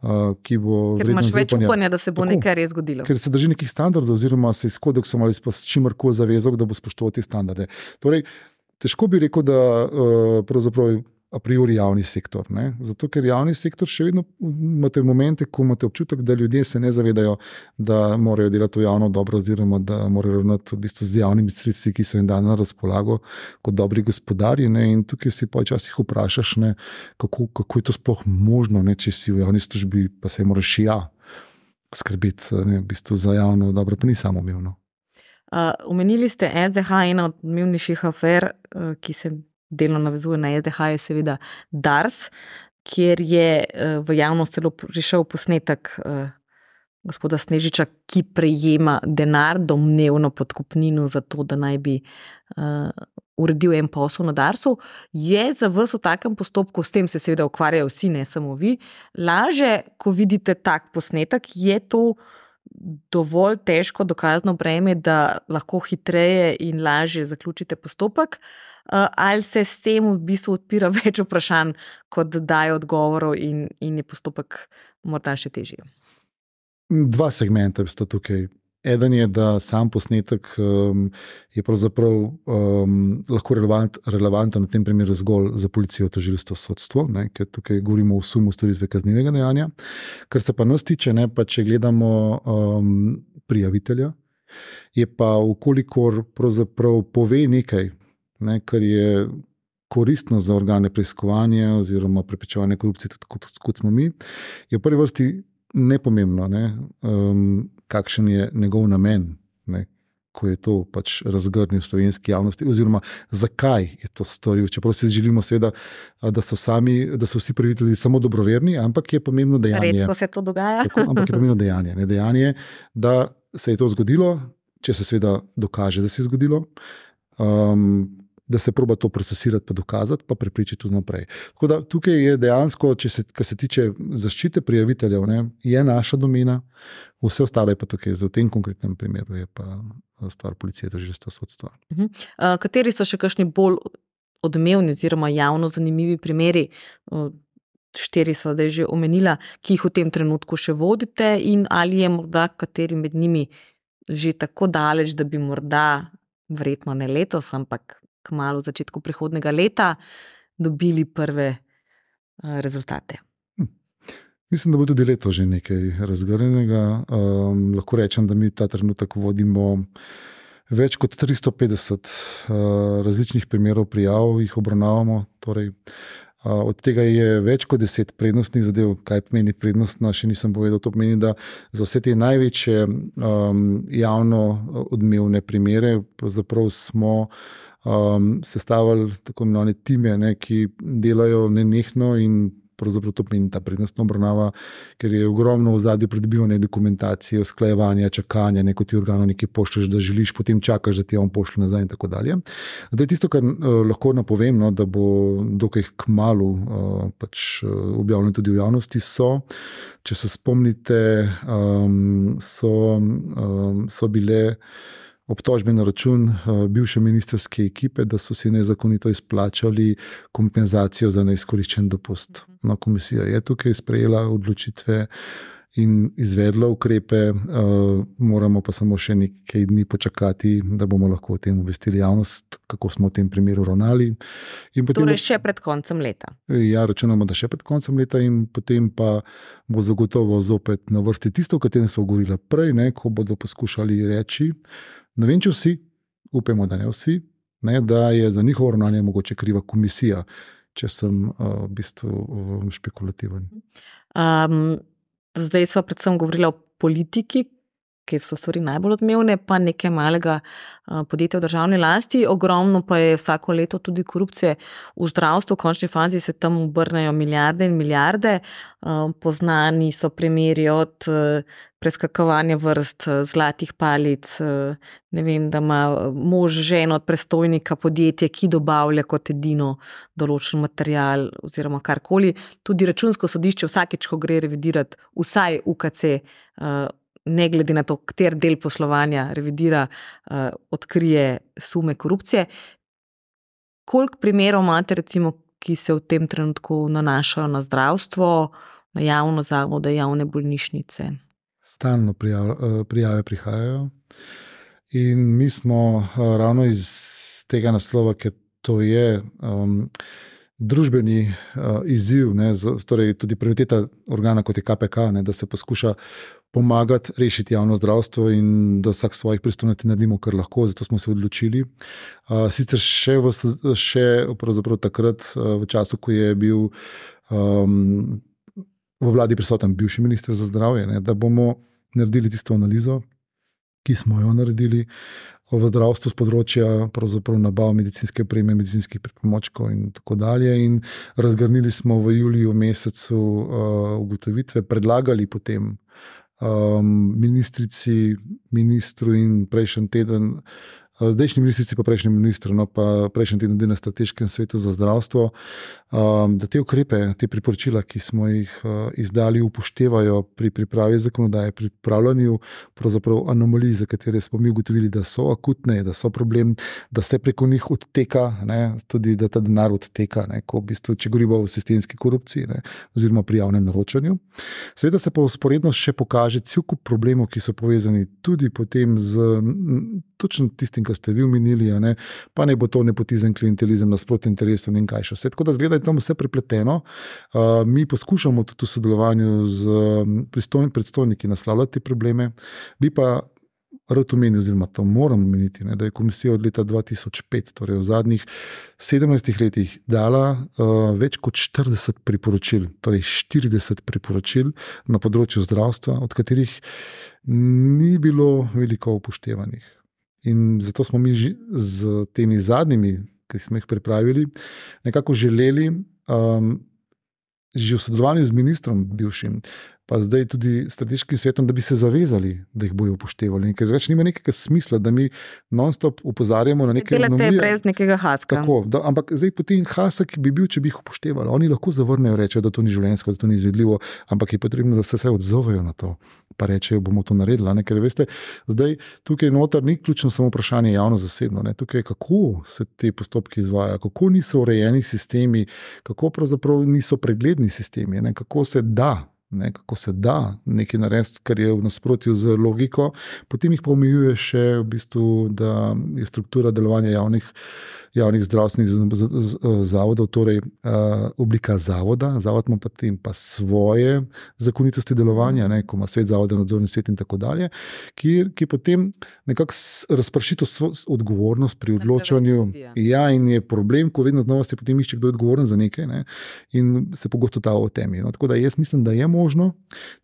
Uh, ki bo
ker imaš več upanja, da se bo Tako, nekaj res zgodilo.
Ker se drži nekih standardov, oziroma se je s kodeksom ali s čimer koli zavezal, da bo spoštoval te standarde. Torej, težko bi rekel, da uh, a priori javni sektor. Ne? Zato, ker javni sektor še vedno imate momente, ko imate občutek, da ljudje se ne zavedajo, da morajo delati v javno dobro, oziroma da morajo ravnati v bistvu z javnimi sredstvi, ki so jim dane na razpolago, kot dobri gospodarji. Ne? In tukaj si pa včasih vprašaš, ne, kako, kako je to sploh možno, ne? če si v javni službi, pa se moraš ja skrbeti ne, v bistvu za javno dobro, pa ni samo umevno.
Uh, omenili ste SDH, ena od milnejših afer, uh, ki se delno navezuje na SDH, je seveda Dars, kjer je eh, v javnost celo prišel posnetek eh, gospoda Snežiča, ki prejema denar, domnevno podkupnino za to, da naj bi uh, uredil en posel na Darsu. Je za vas v takem postopku, s tem se seveda ukvarjajo vsi, ne samo vi, laže, ko vidite tak posnetek, je to dovolj težko dokazno breme, da lahko hitreje in lažje zaključite postopek, eh, ali se s tem v bistvu odpira več vprašanj, kot daje odgovorov, in, in je postopek morda še težji.
Dva segmenta sta tukaj. Eden je, da sam posnetek um, je pravzaprav um, lahko relevant, relevanten v tem primeru zgolj za policijo, tožilstvo, sodstvo, ne, ker tukaj govorimo o sumu storitve kaznivega dejanja. Kar se pa nas tiče, ne, pa če gledamo um, prijavitelja, je pa, ukolikor pove nekaj, ne, kar je koristno za organe preiskovanja oziroma preprečevanja korupcije, tako kot, kot smo mi, je v prvi vrsti nepomembno. Ne, um, kakšen je njegov namen, ne, ko je to pač razgrnil v slovenski javnosti, oziroma zakaj je to storil. Čeprav si želimo, seveda, da so, sami, da so vsi pravitelji samo dobroverni, ampak je pomembno dejanje.
Redko se to dogaja.
Tako, ampak je pomembno dejanje, ne, dejanje, da se je to zgodilo, če se seveda dokaže, da se je zgodilo. Um, da se proba to procesirati, pa dokazati, pa prepričati tudi naprej. Tako da tukaj je dejansko, se, se tiče zaščite prijaviteljev, ne, je naša domena, vse ostale pa tukaj, v tem konkretnem primeru, je pa stvar policije, to že sta sodstva.
Uh -huh. uh, kateri so še kakšni bolj odmevni, oziroma javno zanimivi primeri? Uh, Štiri so zdaj že omenila, ki jih v tem trenutku še vodite, in ali je morda kateri med njimi že tako daleč, da bi morda, verjetno ne letos, ampak kmalo v začetku prihodnega leta, dobili prve uh, rezultate. Hm.
Mislim, da bo tudi leto že nekaj razgrnjenega. Um, lahko rečem, da mi ta trenutek vodimo več kot 350 uh, različnih primerov prijav, jih obravnavamo. Torej, uh, od tega je več kot 10 prednostnih zadev. Kaj pomeni prednostna, še nisem povedal. To pomeni, da za vse te največje um, javno odmevne primere smo. Um, sestavili tako imenovane time, ne, ki delajo nenehno in pravzaprav to pomeni ta prednostna obravnava, ker je ogromno v zadnji pridobivanje dokumentacije, usklajevanja, čakanja, neko ti organo nekaj pošlješ, da želiš, potem čakaš, da ti on pošlje nazaj in tako dalje. Zdaj, tisto, kar uh, lahko napovem, no, da bo dokaj k malu uh, pač, uh, objavljeno tudi v javnosti, so, če se spomnite, um, so, um, so bile obtožbe na račun uh, bivše ministerske ekipe, da so si nezakonito izplačali kompenzacijo za neizkoriščen dopust. Mhm. No, komisija je tukaj sprejela odločitve in izvedla ukrepe, uh, moramo pa samo še nekaj dni počakati, da bomo lahko o tem obvestili javnost, kako smo v tem primeru ravnali.
Torej, še pred koncem leta.
Ja, računamo, da še pred koncem leta, in potem pa bo zagotovo zopet na vrsti tisto, o katerem smo govorili prej, ne, ko bodo poskušali reči. Ne vem, če vsi, upamo, da ne vsi, ne, da je za njihovo ravnanje mogoče kriva komisija, če sem uh, v bistvu uh, špekulativen.
Um, zdaj smo predvsem govorili o politiki, kjer so stvari najbolj odmevne, pa nekaj malega podjetja v državni lasti, ogromno pa je vsako leto tudi korupcije v zdravstvu, v končni fazi se tam obrnejo milijarde in milijarde. Poznani so primeri od preskakovanja vrst zlatih palic, ne vem, da ima mož ženo od prestojnika podjetje, ki dobavlja kot edino določen material oziroma karkoli. Tudi računsko sodišče vsakeč, ko gre revidirati vsaj UKC, ne glede na to, kater del poslovanja revidira, uh, odkrije sume korupcije. Koliko primerov imate, recimo, ki se v tem trenutku nanašajo na zdravstvo, na javno zavode, javne bolnišnice?
Stalno prijav, eh, prijave prihajajo. In mi smo uh, ravno iz tega naslova, ker to je. Um, družbeni uh, izziv, ne, z, torej tudi prioriteta organa kot je KPK, ne, da se poskuša pomagati rešiti javno zdravstvo in da vsak svojih pristojnosti naredimo, kar lahko, zato smo se odločili. Uh, sicer še, v, še takrat, uh, v času, ko je bil um, v vladi prisoten bivši minister za zdravje, ne, da bomo naredili tisto analizo ki smo jo naredili v zdravstvu z področja nabav medicinske opreme, medicinskih pripomočkov in tako dalje. In razgrnili smo v juliju mesecu uh, ugotovitve, predlagali potem um, ministrici, ministru in prejšnji teden zdajšnji ministrici, pa prejšnji ministr, no pa prejšnji teden tudi na strateškem svetu za zdravstvo, um, da te ukrepe, te priporočila, ki smo jih uh, izdali, upoštevajo pri pripravi zakonodaje, pri pripravljanju anomalij, za katere smo mi ugotovili, da so akutne, da so problem, da se preko njih odteka, ne, tudi da ta denar odteka, ne, ko v bistvu, če govorimo o sistemski korupciji ne, oziroma pri javnem naročanju. Seveda se pa usporedno še pokaže cel kup problemov, ki so povezani tudi z točno tistim, kar ste vi omenili, ne? pa ne bo to nepotizem, klientelizem, nasprotni interesom in kaj še vse. Tako da zgleda, da je tam vse prepleteno. Uh, mi poskušamo tudi v sodelovanju z predstojniki naslavljati te probleme. Bi pa rad omenil, oziroma to moram omeniti, da je komisija od leta 2005, torej v zadnjih 17 letih, dala uh, več kot 40 priporočil, torej 40 priporočil na področju zdravstva, od katerih ni bilo veliko upoštevanih. In zato smo mi z temi zadnjimi, ki smo jih pripravili, nekako želeli, um, že v sodelovanju z ministrom, bivšim, pa zdaj tudi strateškim svetom, da bi se zavezali, da jih bojo upoštevali. Ker več nima nekega smisla, da mi non-stop opozarjamo na nekaj,
kar je brez nekega haska.
Tako, da, ampak zdaj potem hasek bi bil, če bi jih upoštevali. Oni lahko zavrnejo, rečejo, da to ni življenjsko, da to ni izvedljivo, ampak je potrebno, da se vse odzovejo na to. Pa rečejo, bomo to naredili. Ker veste, zdaj tukaj noter ni ključno samo vprašanje javno-zasebno. Tukaj je, kako se te postopke izvajo, kako niso urejeni sistemi, kako pravzaprav niso pregledni sistemi, ne? kako se da ne, kako se da nekaj narediti, kar je v nasprotju z logiko, potem jih pa omejuje še, v bistvu, da je struktura delovanja javnih javnih zdravstvenih zavodov, torej uh, oblika zavoda, zavod ima potem pa svoje zakonitosti delovanja, ne, ko ima svet zavoda, nadzorni svet in tako dalje, ki, ki potem nekako razprši to odgovornost pri odločanju. Ja, in je problem, ko vedno znova se potem išče, kdo je odgovoren za nekaj ne, in se pogosto ta o temi. No, tako da jaz mislim, da je možno,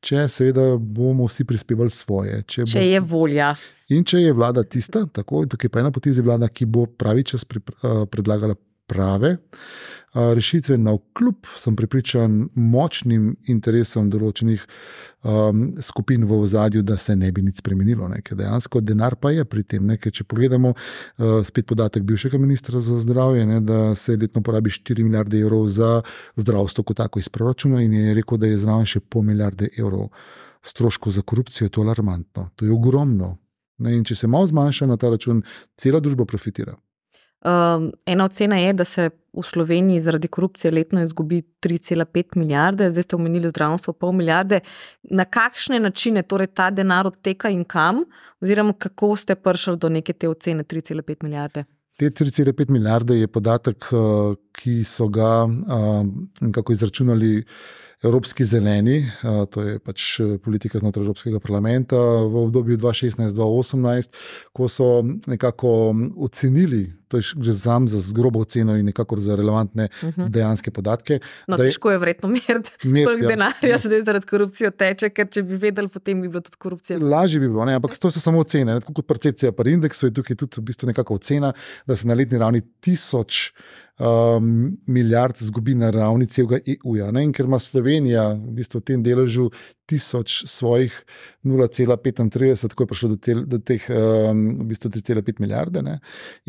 če seveda bomo vsi prispevali svoje.
Če, če bo, je volja.
In če je vlada tista, tako tukaj pa je na potezi vlada, ki bo pravi čas pri, uh, predlagala prave uh, rešitve, na vkljub, sem pripričan, močnim interesom določenih um, skupin v ozadju, da se ne bi nič spremenilo. Ne, dejansko denar pa je pri tem. Ne, če pogledamo uh, spet podatek bivšega ministra za zdravje, ne, da se letno porabi 4 milijarde evrov za zdravstvo, kot tako iz proračuna, in je rekel, da je zraven še pol milijarde evrov. Stroškov za korupcijo je to alarmantno, to je ogromno. Ne, in če se malo zmanjša na ta račun, cela družba profitira.
Um, ena ocena je, da se v Sloveniji zaradi korupcije letno izgubi 3,5 milijarde, zdaj ste omenili zdravstvo, pol milijarde. Na kakšne načine torej ta denar odteka in kam, oziroma kako ste prišli do neke te ocene 3,5 milijarde?
Te 3,5 milijarde je podatek, uh, ki so ga uh, izračunali. Evropski zeleni, to je pač e, politika znotraj Evropskega parlamenta v obdobju 2016-2018, ko so nekako ocenili, to je že zam za zgrobo oceno in nekako za relevantne uh mhm. -huh. dejanske podatke.
No, težko je vredno meriti, koliko ja. denarja zdaj zaradi korupcije teče, ker če bi vedeli, potem bi bilo tudi korupcija.
Lažje bi bilo, ne? ampak to so samo ocene. Ne? Kot percepcija pri indeksu je tukaj tudi v bistvu nekako ocena, da se na letni ravni tisoč um, milijard zgubi na ravni celega EU-ja. Ker ima Slovenija v, bistvu v tem deležu tisoč svojih 0,35, tako je prišlo do, te, do teh um, v bistvu 3,5 milijarde. Ne?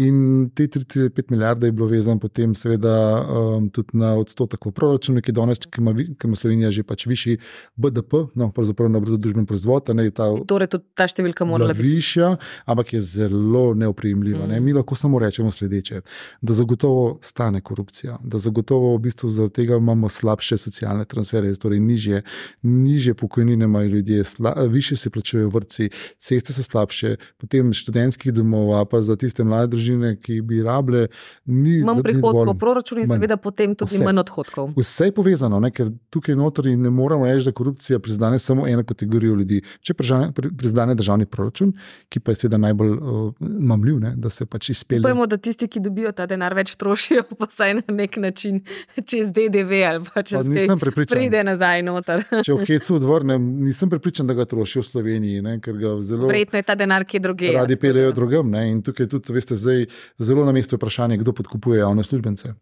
In te 3,5 milijarde je bilo vezano potem, seveda, um, tudi na odstotek v proračunu, ki, danes, ki, ima, ki ima Slovenija že pač višji BDP, no, pravzaprav na bruto družbeni proizvod. Ne, ta,
torej, tudi ta številka mora
biti višja, ampak je zelo neopremljiva. Mm. Ne? Mi lahko samo rečemo sledeče: da zagotovo stane korupcija, da zagotovo v bistvu zaradi tega imamo slabše socialne transfere, torej nižje, nižje pokojnine imajo ljudje, sla, više se plačujejo vrtci, ceste so slabše, potem študentskih domov, pa za tiste mlade družine, ki bi rabile.
Manj prihodkov, proračun in seveda potem tudi vse, manj odhodkov.
Vse je povezano, ne? ker tukaj notri ne moremo reči, da korupcija priznane samo eno kategorijo ljudi. Če priznane državni proračun, ki pa je seveda najbolj uh, mamljiv, ne? da se pač izpelje.
Upajmo, da tisti, ki dobijo ta denar, več trošijo, pa vsaj na nek način čez DDV ali pa čez nekaj, pride nazaj noter.
Če v Hecu dvor vrnem, nisem pripričan, da ga trošijo v Sloveniji.
Verjetno je ta denar, ki je druge.
Radi pelejo drugem. Ne? In tukaj tudi, veste, zdaj zelo na mestu vprašanje, kdo podkupuje javne službence.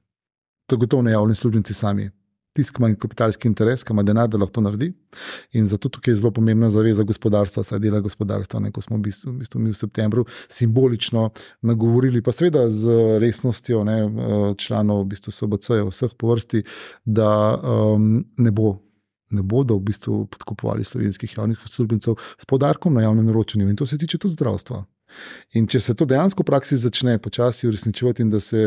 To gotovo ne javni službenci sami. Tisk ima kapitalski interes, ki ima denar, da lahko to naredi. In zato tukaj je zelo pomembna zaveza gospodarstva, saj dela gospodarstva. Ne, ko smo v bistvu, v bistvu mi v septembru simbolično nagovorili, pa seveda z resnostjo ne, članov v bistvu SBC, vseh po vrsti, da um, ne bo ne bodo v bistvu podkupovali slovenskih javnih uslužbencev s podarkom na javnem naročanju. In to se tiče tudi zdravstva. In če se to dejansko v praksi začne počasi uresničevati, in da se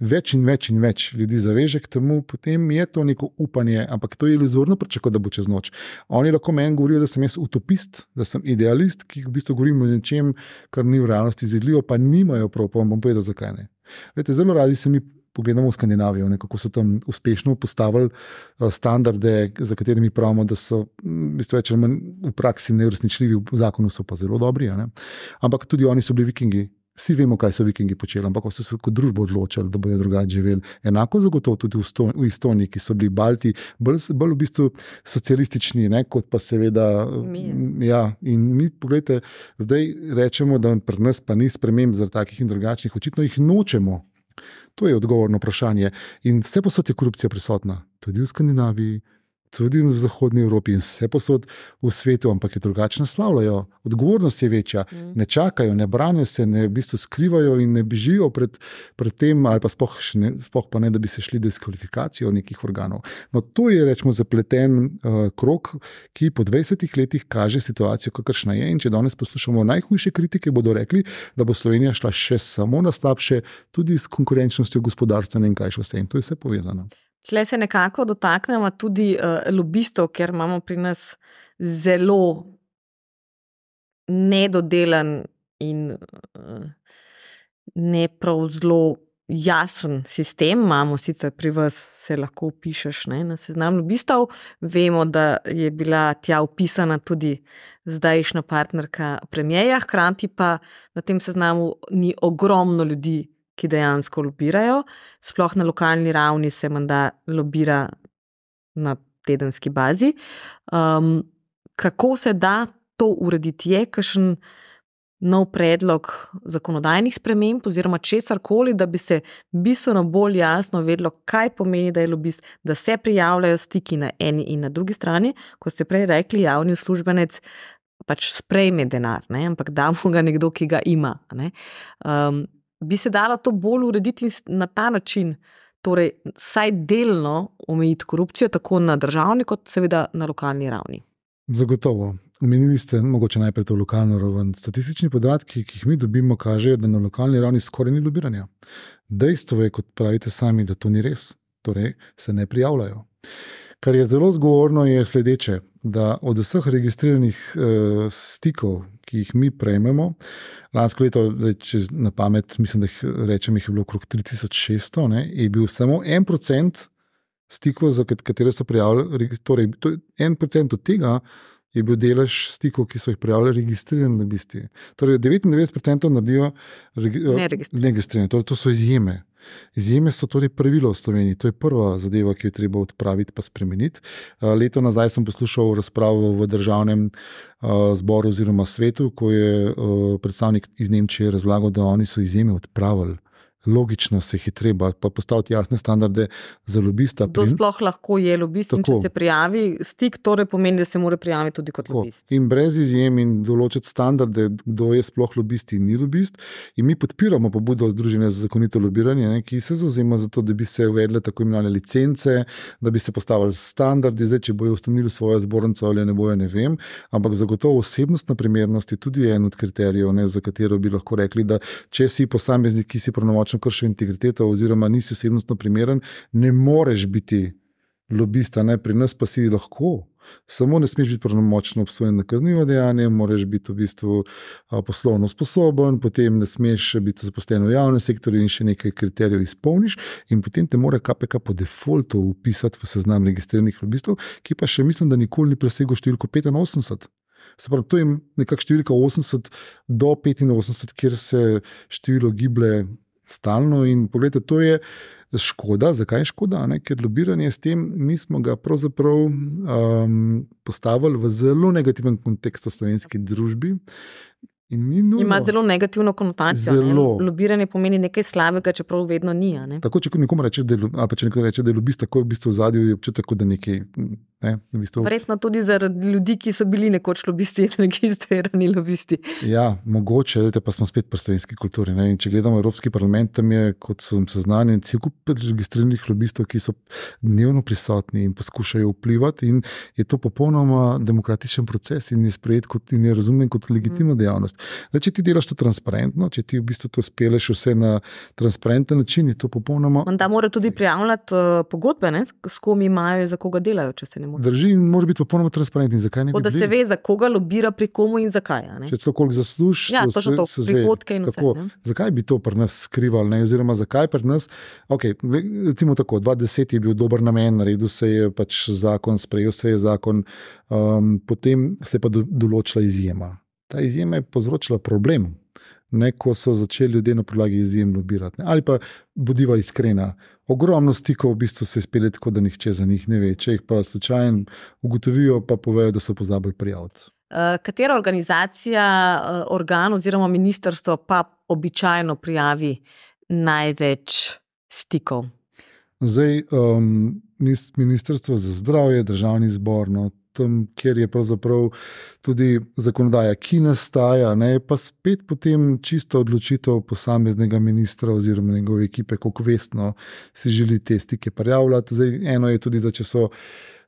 več in več in več ljudi zaveže k temu, potem je to neko upanje, ampak to je iluzorno pričakovati, da bo čez noč. Oni lahko meni govorijo, da sem jaz utopist, da sem idealist, ki v bistvu govorim o nečem, kar ni v realnosti izvedljivo, pa nimajo prav, pa vam bom povedal, zakaj ne. Vete, zelo radi se mi pogledamo v Skandinavijo, kako so tam uspešno postavili eh, standarde, za katerimi pravimo, da so v, bistvu več v praksi neuresničljivi, v zakonu so pa zelo dobri. Ampak tudi oni so bili vikingi. Vsi vemo, kaj so vikingi počeli, ampak so se kot družba odločili, da bodo drugače živeli. Enako zagotovo tudi v Estoniji, ki so bili Balti, bolj, bolj v bistvu socialistični, ne, kot pa seveda. Mi. Ja, in mi, pogledajte, zdaj rečemo, da pri nas pa ni sprememb zaradi takih in drugačnih, očitno jih nočemo. To je odgovorno vprašanje. In vse posod je korupcija prisotna, tudi v Skandinaviji, tudi v Zahodnji Evropi in vse posod v svetu, ampak je drugače naslavljajo. Odgovornost je večja, mm. ne čakajo, ne branijo se, ne v bistvu skrivajo in ne bežijo pred, pred tem, ali pa spoh, ne, spoh pa ne, da bi se šli diskvalifikacijo nekih organov. No, to je rečemo zapleten uh, krok, ki po 20 letih kaže situacijo, kakršna je. In če danes poslušamo najhujše kritike, bodo rekli, da bo Slovenija šla še samo na slabše, tudi s konkurenčnostjo gospodarstva in kaj še vse. In to je vse povezano.
Tle se nekako dotaknemo tudi uh, lobistov, ker imamo pri nas zelo nedodelan in uh, ne prav zelo jasen sistem. Imamo sicer pri vas, se lahko upišeš ne, na seznam lobistov. Vemo, da je bila tja upisana tudi zdajšnja partnerka premijeja, hkrati pa na tem seznamu ni ogromno ljudi, ki dejansko lobirajo. Sploh na lokalni ravni se menda lobira na tedenski bazi. Um, kako se da to urediti? Je kakšen nov predlog zakonodajnih sprememb oziroma česar koli, da bi se bistveno bolj jasno vedlo, kaj pomeni, da je lobist, da se prijavljajo stiki na eni in na drugi strani, kot ste prej rekli, javni uslužbenec. Pač sprejme denar, ne? ampak damo ga nekdo, ki ga ima. Um, bi se dalo to bolj urediti na ta način, torej, vsaj delno omejiti korupcijo, tako na državni, kot seveda na lokalni ravni.
Zagotovo. Omenili ste mogoče najprej to lokalno raven. Statistični podatki, ki jih mi dobimo, kažejo, da na lokalni ravni skoraj ni lobiranja. Dejstvo je, kot pravite sami, da to ni res, torej se ne prijavljajo. Kar je zelo zgovorno, je sledeče, da od vseh registriranih uh, stikov, ki jih mi prejmemo, lansko leto, da če na pamet, mislim, da jih rečem, jih je bilo okrog 3600, ne, je bil samo en procent stikov, za katere so prijavili, torej en procent od tega je bil delež stikov, ki so jih prijavili registrirani lobisti. Torej, 99% naredijo neregistrirani, torej, to so izjeme. Izjeme so torej pravilo v Sloveniji, to je prva zadeva, ki jo treba odpraviti in spremeniti. Leto nazaj sem poslušal razpravo v državnem zboru oziroma svetu, ko je predstavnik iz Nemčije razlagal, da oni so izjeme odpravili logično se jih je treba postaviti jasne standarde za lobista.
To sploh lahko je lobist, in če se prijavi stik, torej pomeni, da se mora prijaviti tudi kot Tako. lobist.
In brez izjem in določiti standarde, kdo je sploh lobist in ni lobist. In mi podpiramo pobudo Združenja za zakonito lobiranje, ne, ki se zauzema za to, da bi se uvedle tako imenovane licence, da bi se postavili standardi, zdaj, če bojo ustanovili svojo zbornico ali ne bojo, ne vem. Ampak zagotovo osebnostna primernost je tudi en od kriterijev, ne, za katero bi lahko rekli, da če si posameznik, ki si pravnomočen močno kršil integriteto, oziroma nisi osebnostno primeren, ne moreš biti lobista, ne? pri nas pa si lahko. Samo ne smeš biti pravnomočno obsojen na kaznivo dejanje, moraš biti v bistvu poslovno sposoben, potem ne smeš biti zaposlen v javnem sektorju in še nekaj kriterijev izpolniš, in potem te mora KPK po defaultu upisati v seznam registriranih lobistov, ki pa še mislim, da nikoli ni presegel številko 85. Se pravi, to je nekakšna številka 80 do 85, kjer se število giblje stalno. In pogledajte, to je škoda. Zakaj je škoda? Ne? Ker lobiranje s tem nismo ga pravzaprav um, postavili v zelo negativen kontekst v slovenski družbi.
Ima zelo negativno konotacijo. Zelo. Lobiranje pomeni nekaj slabega, čeprav vedno ni. Ne?
Tako, če nekomu reče, da je, če reče, da je lobist, tako je v bistvu v zadju, občutek, da nekaj. Ne, v bistvu...
Verjetno tudi zaradi ljudi, ki so bili nekoč lobisti, registrirani lobisti.
Ja, mogoče, vedete, pa smo spet pri slovenski kulturi. Ne? Če gledamo Evropski parlament, tam je, kot sem seznanjen, cel kup registriranih lobistov, ki so dnevno prisotni in poskušajo vplivati. In je to popolnoma demokratičen proces in je sprejet kot, in je razumljen kot legitimna mm. dejavnost. Zdaj, če ti delaš to transparentno, če ti v bistvu to speleš vse na transparenten način, je to popolnoma.
Da mora tudi prijavljati uh, pogodbe, ne? s kom imajo, za koga delajo.
Drži in mora biti popolnoma transparenten. Zakaj ne?
Bi da se ve, za koga lobira, pri komu in zakaj.
Če se koliko zaslužiš,
ja, to je to, prihodke in vse.
Zakaj bi to pri nas skrivali, ne? oziroma zakaj pri nas? Okay, recimo tako, 2010 je bil dober namen, naredil se je pač zakon, sprejel se je zakon, um, potem se je pa do, določila izjema ta izjema je povzročila problem. Ne, ko so začeli ljudje na podlagi izjem lobirati. Ali pa bodiva iskrena. Ogromno stikov v bistvu se spele tako, da nihče za njih ne ve. Če jih pa slučajno ugotovijo, pa povejo, da so pozabili prijaviti.
Uh, katera organizacija, uh, organ oziroma ministrstvo pa običajno prijavi največ stikov?
Zdaj, um, ministrstvo za zdravje, državni zbor, no, tam, kjer je pravzaprav tudi zakonodaja, ki nastaja, ne, pa spet potem čisto odločitev posameznega ministra oziroma njegove ekipe, kako vestno si želi te stike prijavljati. Zdaj, eno je tudi, da če so.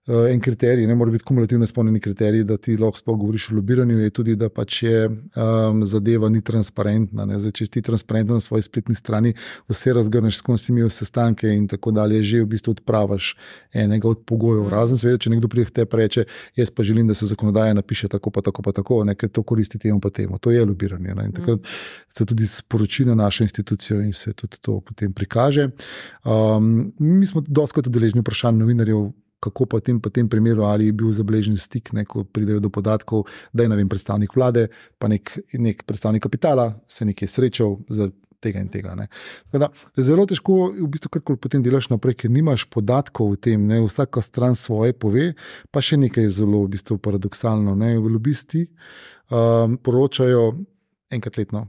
Uh, en kriterij, ne more biti kumulativno spomnjeni kriterij, da ti lahko sploh govoriš o lobiranju, je tudi, da pač je um, zadeva ni transparentna. Zdaj, če si transparenten na svoji spletni strani, vse razgrneš, s kom si imel sestanke in tako dalje, že v bistvu odpravaš enega od pogojev. Mm. Razen, seveda, če nekdo pride te reče, jaz pa želim, da se zakonodaja napiše tako, pa tako, pa tako, ker to koristi temu pa temu. To je lobiranje. Ne? In takrat mm. se tudi sporoči na našo institucijo in se tudi to potem prikaže. Um, mi smo doskrat deležni vprašanj novinarjev kako pa tem, pa tem primeru, ali je bil zabeležen stik, ne, ko pridejo do podatkov, da je vem, predstavnik vlade, pa nek, nek predstavnik kapitala se nekaj srečal z tega in tega. Da, zelo težko je v bistvu karkoli potem delaš naprej, ker nimaš podatkov o tem, ne, vsaka stran svoje pove, pa še nekaj je zelo v bistvu paradoksalno. Ne, v lobisti um, poročajo enkrat letno.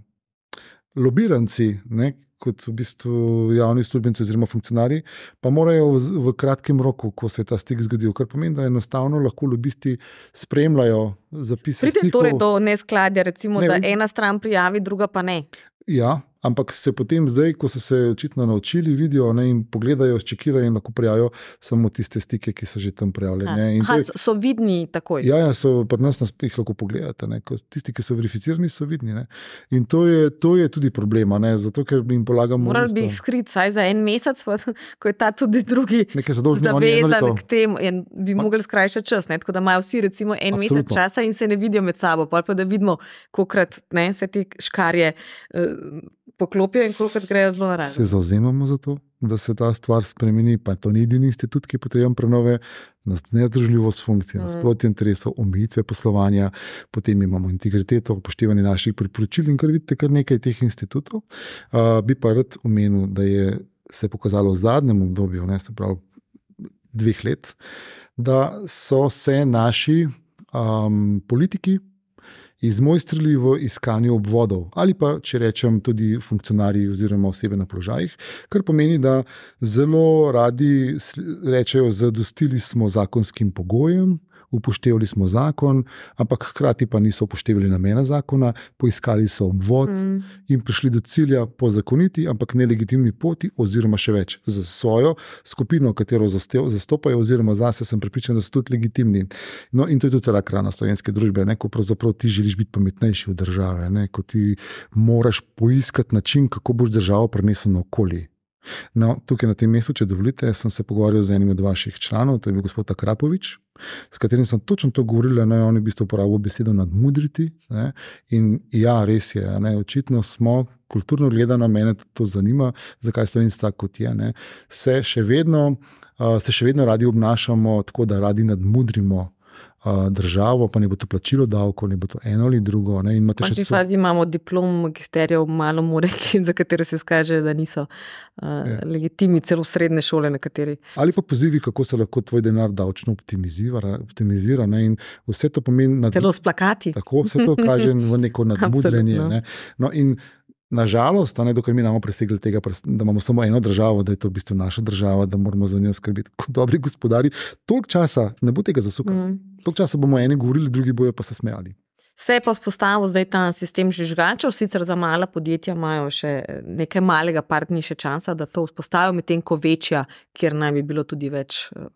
Lobiranci, ne, kot v bistvu javni službenci oziroma funkcionarji, pa morajo v, v kratkem roku, ko se je ta stik zgodil, kar pomeni, da enostavno lahko lobisti spremljajo zapise.
Pride torej do neskladja, recimo, ne, da ena stran prijavi, druga pa ne.
Ja, Ampak se potem, zdaj, ko so se očitno naučili, vidijo ne, in pogledajo, čekirajo in lahko prijavijo samo tiste stike, ki so že tam prijavljeni.
Ha, so vidni takoj.
Ja, ja so, pri nas nas jih lahko pogledate. Ne, tisti, ki so verificirani, so vidni. Ne. In to je, to je tudi problema, ne, zato ker jim polagamo.
Morali bi jih skriti vsaj za en mesec, ko je ta tudi drugi
zavezan
k temu in bi Ma... mogli skrajšati čas. Ne, tako da imajo vsi recimo en Absolutno. mesec časa in se ne vidijo med sabo, pa da vidimo, kolikrat se te škarje. Uh, poklopijo in koliko grejo zelo naravno.
Se zauzemamo za to, da se ta stvar spremeni, pa to ni edini institut, ki potrebuje prenove, nezdružljivost funkcije, mm. nasprotje interesov, omejitve poslovanja, potem imamo integriteto, upoštevanje naših priporočil in kar vidite, kar nekaj teh institutov. Uh, bi pa rad omenil, da je se pokazalo v zadnjem obdobju, ne se pravi dveh let, da so se naši um, politiki izmojstrili v iskanju obvodov, ali pa če rečem, tudi funkcionarji oziroma osebe na položajih, kar pomeni, da zelo radi rečejo, zadostili smo zakonskim pogojem, upoštevali smo zakon, ampak hkrati pa niso upoštevali namena zakona, poiskali so obvod mm. in prišli do cilja po zakoniti, ampak nelegitimni poti, oziroma še več za svojo skupino, katero zastopajo, oziroma zase sem pripričan, da so tudi legitimni. No, in to je tudi rak rana slovenske družbe, ne, ko pravzaprav ti želiš biti pametnejši od države, ne, ko ti moraš poiskati način, kako boš državo prenesel na okolje. No, tukaj na tem mestu, če dovolite, sem se pogovarjal z enim od vaših članov, to je bil gospod Krapovič, s katerim sem točno to govoril, da je on v bistvu uporabil besedo nadmudriti. Ne? In ja, res je, ne? očitno smo. Kulturno gledano, mene to zanima, zakaj ste vi tako, kot je. Ne? Se še, vedno, uh, se še vedno radi obnašamo tako, da radi nadmudrimo državo, pa ne bo to plačilo davkov, ne bo to eno ali drugo. Ne,
še v fazi imamo diplom magisterijev, malo more, za katere se kaže, da niso uh, legitimni, celo srednje šole. Nekateri.
Ali pa pozivi, kako se lahko tvoj denar davčno optimizira. optimizira ne, vse to pomeni,
da celo splakati.
Tako vse to kaže v neko nadmudrenje. Ne. No, Nažalost, ne, dokler mi imamo presegli tega, da imamo samo eno državo, da je to v bistvu naša država, da moramo za njo skrbeti kot dobri gospodari, toliko časa ne bo tega zasukal. Mm. Toliko časa bomo eni govorili, drugi bojo pa se smejali.
Se je pa vzpostavil zdaj ta sistem žvižgačev, sicer za mala podjetja imajo še nekaj malega, par dni še časa, da to vzpostavijo, medtem ko večja, kjer naj bi bilo tudi več eh,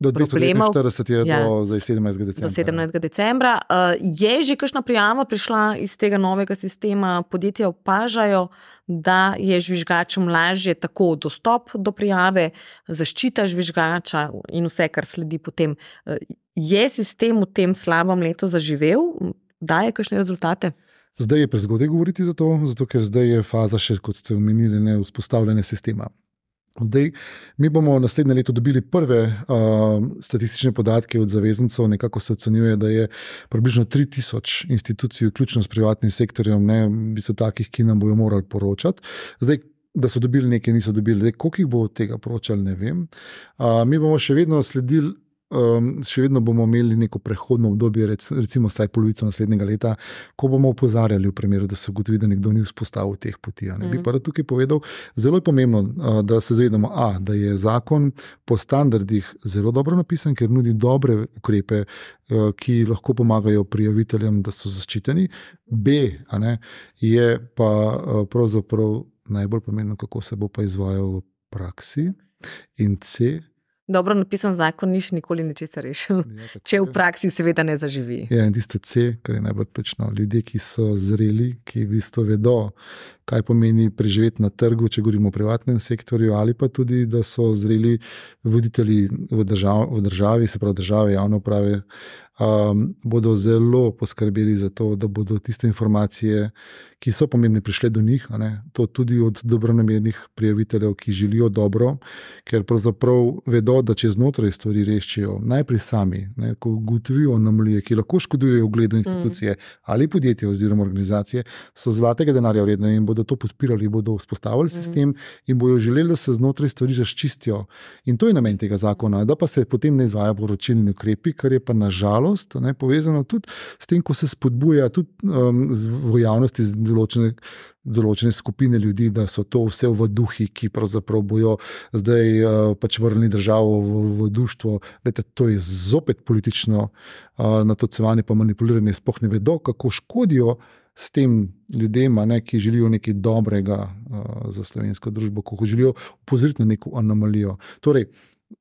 Do 240 je ja, do 17. decembra.
Do 17. decembra. Uh, je že kakšna prijava prišla iz tega novega sistema? Podjetja opažajo, da je žvižgačem lažje tako dostop do prijave, zaščita žvižgača in vse, kar sledi potem. Uh, je sistem v tem slabem letu zaživel, daje kakšne rezultate?
Zdaj je prezgodaj govoriti za to, zato ker zdaj je faza še, kot ste omenili, ne vzpostavljanja sistema. Zdaj, mi bomo naslednje leto dobili prve uh, statistične podatke od zaveznicov. Nekako se ocenjuje, da je približno 3000 institucij, vključno s privatnim sektorjem, ne bi so takih, ki nam bodo morali poročati. Zdaj, da so dobili nekaj, niso dobili, koliko jih bo tega poročali, ne vem. Uh, mi bomo še vedno sledili um, še vedno bomo imeli neko prehodno obdobje, recimo vsaj polovico naslednjega leta, ko bomo opozarjali, v primeru, da se ugotovi, da nekdo ni vzpostavil teh poti. Mm. Bi pa tukaj povedal, zelo je pomembno, uh, da se zavedamo, a, da je zakon po standardih zelo dobro napisan, ker nudi dobre ukrepe, uh, ki lahko pomagajo prijaviteljem, da so zaščiteni. B, ne, je pa uh, pravzaprav najbolj pomembno, kako se bo pa izvajal v praksi. In C,
dobro napisan zakon ni še nikoli ničesar rešil, ja, če v praksi seveda ne zaživi.
Ja, in tisto C, kar je najbolj točno. Ljudje, ki so zreli, ki v bistvu vedo, kaj pomeni preživeti na trgu, če govorimo o privatnem sektorju, ali pa tudi, da so zreli voditelji v, držav, v državi, se pravi države, javno uprave, um, bodo zelo poskrbeli za to, da bodo tiste informacije, ki so pomembne, prišle do njih. To tudi od dobronamernih prijaviteljev, ki želijo dobro, ker pravzaprav vedo, da če znotraj stvari rešijo, najprej sami, ne, ko ugotovijo anomalije, ki lahko škodujejo ugledu institucije mm. ali podjetja oziroma organizacije, so zlatega denarja vredne in bodo to podpirali, bodo vzpostavili mm. sistem in bodo želeli, da se znotraj stvari zaščistijo. In to je namen tega zakona, da pa se potem ne izvaja poročilni ukrepi, kar je pa nažalost ne, povezano tudi s tem, ko se spodbuja tudi um, v javnosti določene, določene skupine ljudi, da so to vse v duhi, ki pravzaprav bojo zdaj uh, pač vrnili državo v, v društvo. Lete, to je zopet politično uh, natocevanje, pa manipuliranje. Sploh ne vedo, kako škodijo. S tem ljudem, ne, ki želijo nekaj dobrega uh, za slovensko družbo, ko želijo upozoriti na neko anomalijo. Torej,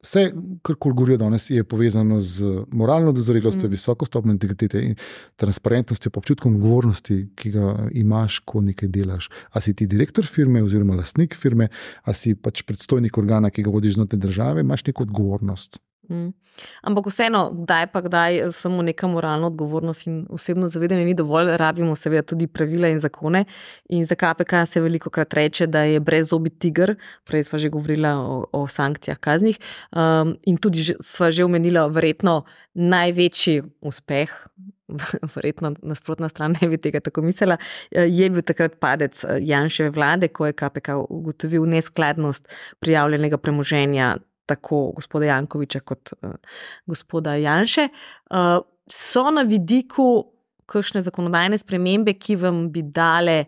Vse, kar govorijo danes, je povezano z moralno dozorelostjo, mm. visoko stopnjo integritete in transparentnostjo, pa občutkom odgovornosti, ki ga imaš, ko nekaj delaš. A si ti direktor firme oziroma lastnik firme, a si pač predstojnik organa, ki ga vodiš znotraj države, imaš neko odgovornost.
Mm. Ampak vseeno, kdaj pa kdaj samo neka moralna odgovornost in osebno zavedanje ni dovolj, rabimo seveda tudi pravila in zakone. In za KPK se veliko krat reče, da je brez zobi tiger, prej smo že govorili o, o sankcijah, kaznih. Um, in tudi smo že omenili, verjetno največji uspeh. Verjetno nasprotna stran ne bi tega tako mislila. Je bil takrat padec Janševe vlade, ko je KPK ugotovil neskladnost prijavljenega premoženja tako gospoda Jankoviča kot uh, gospoda Janše. Uh, so na vidiku kakšne zakonodajne spremembe, ki vam bi dale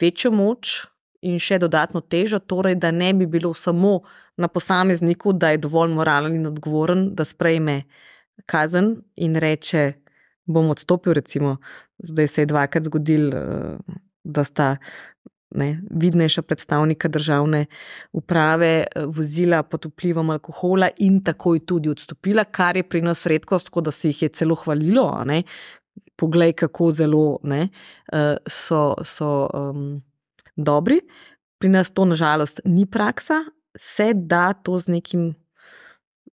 večjo moč in še dodatno težo, torej da ne bi bilo samo na posamezniku, da je dovolj moralen in odgovoren, da sprejme kazen in reče: bom odstopil, recimo, zdaj se je dvakrat zgodil, uh, da sta ne, vidnejša predstavnika državne uprave eh, vozila pod vplivom alkohola in takoj tudi odstopila, kar je pri nas redkost, tako da se jih je celo hvalilo. Poglej, kako zelo ne, eh, so, so um, dobri. Pri nas to, nažalost, ni praksa, se da to z nekim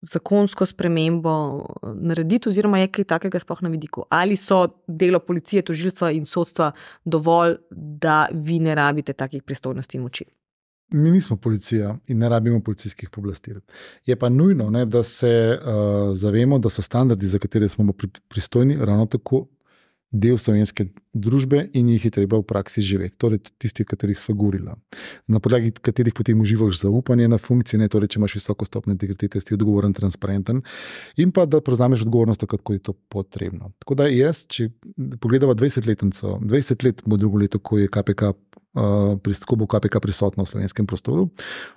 zakonsko spremembo eh, narediti, oziroma je kaj takega sploh na vidiku? Ali so delo policije, tožilstva in sodstva dovolj, da vi ne rabite takih pristojnosti in moči?
Mi nismo policija in ne rabimo policijskih pooblastil. Je pa nujno, ne, da se uh, zavemo, da so standardi, za katere smo pristojni, ravno tako del slovenske družbe in jih je treba v praksi živeti. Torej, tisti, o katerih smo govorili, na podlagi katerih potem uživaš zaupanje na funkcije, ne torej, če imaš visoko stopnjo integritete, si odgovoren, transparenten in pa da prevzameš odgovornost, kako je to potrebno. Tako da jaz, če pogledamo 20-letnico, 20 let bo drugo leto, ko je KPK ko bo KPK prisotna v slovenskem prostoru,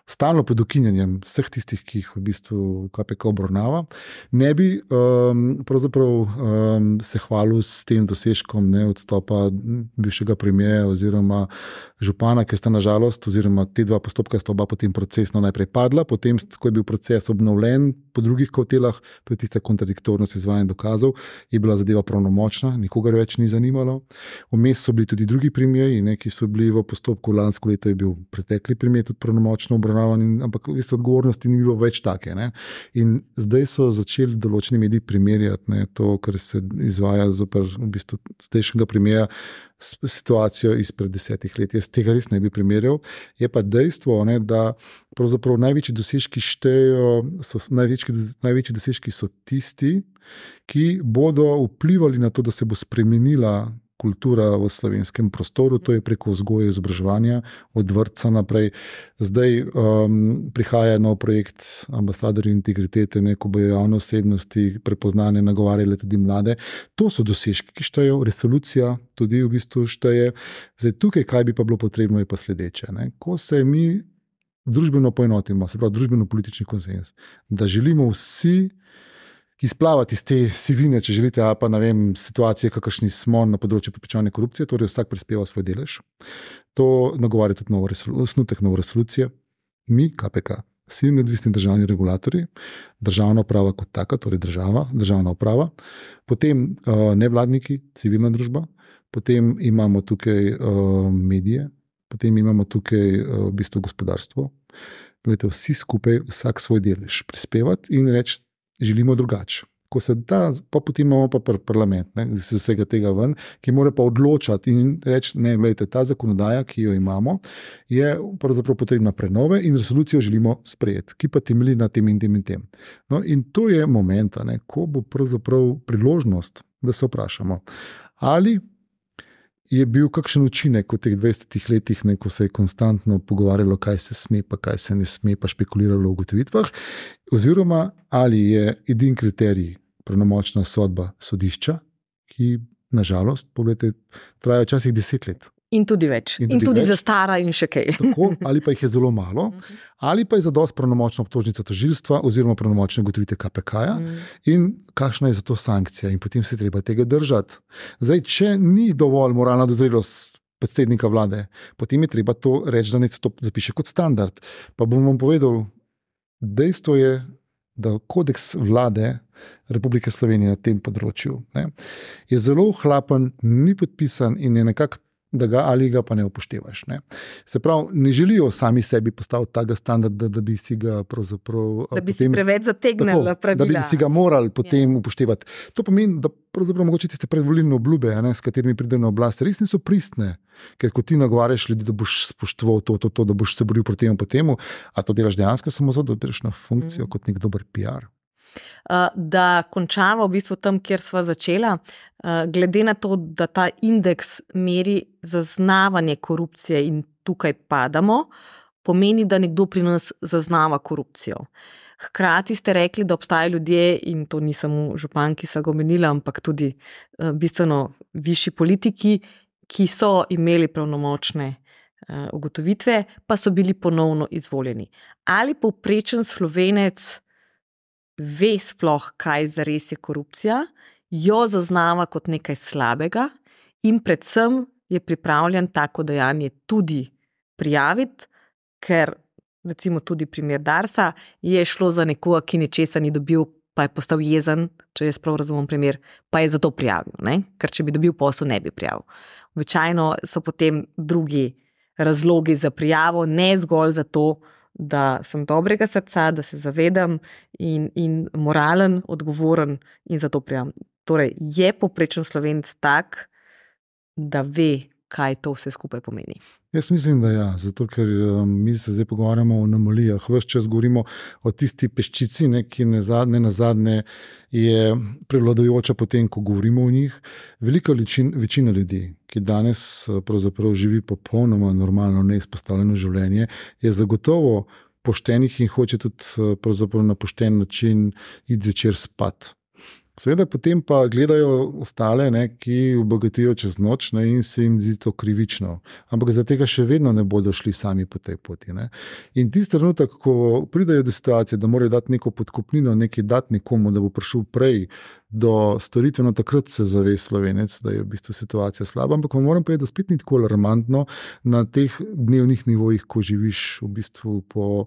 stalno pod ukinjanjem vseh tistih, ki jih v bistvu KPK obravnava, ne bi um, um, se hvalil s tem dosežkom ne, odstopa bivšega premijeja oziroma župana, ki sta nažalost, oziroma te dva postopka sta oba potem procesno najprej padla, potem, ko je bil proces obnovljen po drugih kotelah, to je tista kontradiktornost izvajanja dokazov, je bila zadeva pravnomočna, nikogar več ni zanimalo. Vmes so bili tudi drugi primeri, ki so bili v postopku, lansko leto je bil pretekli primer tudi pravnomočno obravnavan, ampak veste, odgovornosti ni bilo več take. Ne? In zdaj so začeli določeni mediji primerjati to, kar se izvaja zoper v bistvu zdajšnjega primera situacijo izpred desetih let. Jaz tega res ne bi primerjal. Je pa dejstvo, ne, da največji dosežki štejejo, so, največji, največji dosežki so tisti, ki bodo vplivali na to, da se bo spremenila kultura v slovenskem prostoru, to je preko vzgoje in izobraževanja, od vrtca naprej. Zdaj um, prihaja nov projekt ambasadorja integritete, neko bojo javne osebnosti prepoznane, nagovarjale tudi mlade. To so dosežki, ki štejejo, resolucija tudi v bistvu šteje. Zdaj, tukaj, kaj bi pa bilo potrebno, je pa sledeče. Ne? Ko se mi družbeno poenotimo, se pravi, družbeno-politični konsens, da želimo vsi izplavati iz te sivine, če želite, ali pa vem, situacije, kakršni smo na področju preprečevanja korupcije, torej vsak prispeva svoj delež. To nagovarja tudi nov osnutek nove resolucije. Mi, KPK, vsi neodvisni državni regulatori, državna uprava kot taka, torej država, državna uprava, potem uh, nevladniki, civilna družba, potem imamo tukaj uh, medije, potem imamo tukaj uh, v bistvu gospodarstvo. Glede, vsi skupaj, vsak svoj delež prispevati in reči, želimo drugače ko se da, pa potem imamo pa pr parlament, ki se vsega tega ven, ki mora pa odločati in reči: ne, gledajte, ta zakonodaja, ki jo imamo, je pravzaprav potrebna prenove in resolucijo želimo sprejeti, ki pa temelji na tem in tem in tem. No, in to je moment, ne, ko bo pravzaprav priložnost, da se vprašamo, ali je bil kakšen učinek v teh 20 letih, ne, ko se je konstantno pogovarjalo, kaj se sme, pa kaj se ne sme, pa špekuliralo o ugotovitvah, oziroma ali je edini kriterij pravnomočna sodba sodišča, ki nažalost, pogledajte, traja včasih deset let.
In tudi več, in tudi, in tudi več. za stara, in še kaj.
Tako, ali pa jih je zelo malo, mhm. ali pa je za dost pravnomočna obtožnica tožilstva, oziroma pravnomočne ugotovitve KPK, -ja, mm. in kakšna je za to sankcija, in potem se treba tega držati. Zdaj, če ni dovolj moralna dozrelost predsednika vlade, potem je treba to reči, da ne to zapiše kot standard. Pa bom vam povedal, dejstvo je, da kodeks vlade Republike Slovenije na tem področju ne, je zelo hlapen, ni podpisan in je nekako ga ali ga pa ne upoštevaš. Ne. Se pravi, ne želijo sami sebi postaviti tega standarda, da bi si ga pravzaprav.
Da bi potem, si preveč zategnili,
da bi si ga morali potem ja. upoštevati. To pomeni, da pravzaprav mogoče tiste predvoljene obljube, ne, s katerimi pride na oblast, res niso pristne. Ker ko ti nagovarjaš ljudi, da boš spoštoval to, to, to, da boš se boril proti temu, temu, a to delaš dejansko samo zato, da greš na funkcijo mm. kot nek dober PR.
Eh, da končamo v bistvu tam, kjer smo začeli. Eh, glede na to, da ta indeks meri zaznavanje korupcije in tukaj padamo, pomeni, da nekdo pri nas zaznava korupcijo. Hkrati ste rekli, da obstajajo ljudje, in to ni samo župan, ki so ga omenili, ampak tudi uh, bistveno višji politiki, ki so imeli pravnomočne ugotovitve, pa so bili ponovno izvoljeni. Ali povprečen slovenec ve sploh, kaj za res je korupcija, jo zaznava kot nekaj slabega in predvsem je pripravljen tako dejanje tudi prijaviti, ker recimo tudi primer Darsa je šlo za nekoga, ki nečesa ni dobil. Pa je postal jezen, če jaz prav razumem, primer, pa je zato prijavil, ne? ker če bi dobil posel, ne bi prijavil. Običajno so potem drugi razlogi za prijavo, ne zgolj zato, da sem dobrega srca, da se zavedam in, in moralen, odgovoren in zato prijam. Torej, je poprečen slovenc tak, da ve, kaj to vse skupaj pomeni.
Jaz mislim, da ja, zato, ker um, mi se zdaj pogovarjamo o anomalijah. Ves čas govorimo o tisti peščici, ne, ki ne, zadnje, na zadnje je prevladujoča, potem, ko govorimo o njih. Velika ličin, večina ljudi, ki danes uh, živi popolnoma normalno, neizpostavljeno življenje, je zagotovo poštenih in hoče tudi uh, na pošten način iti zvečer spat. Seveda, potem pa gledajo ostale, ne, ki obogatijo čez noč ne, in se jim zdi to krivično. Ampak za tega še vedno ne bodo šli sami po tej poti. Ne. In tisti trenutek, ko pridajo do situacije, da morajo dati neko podkupnino, nekaj dati nekomu, da bo prišel prej do storitve, no takrat se zave slovenec, da je v bistvu situacija slaba. Ampak moram povedati, da spet ni tako alarmantno na teh dnevnih nivojih, ko živiš v bistvu po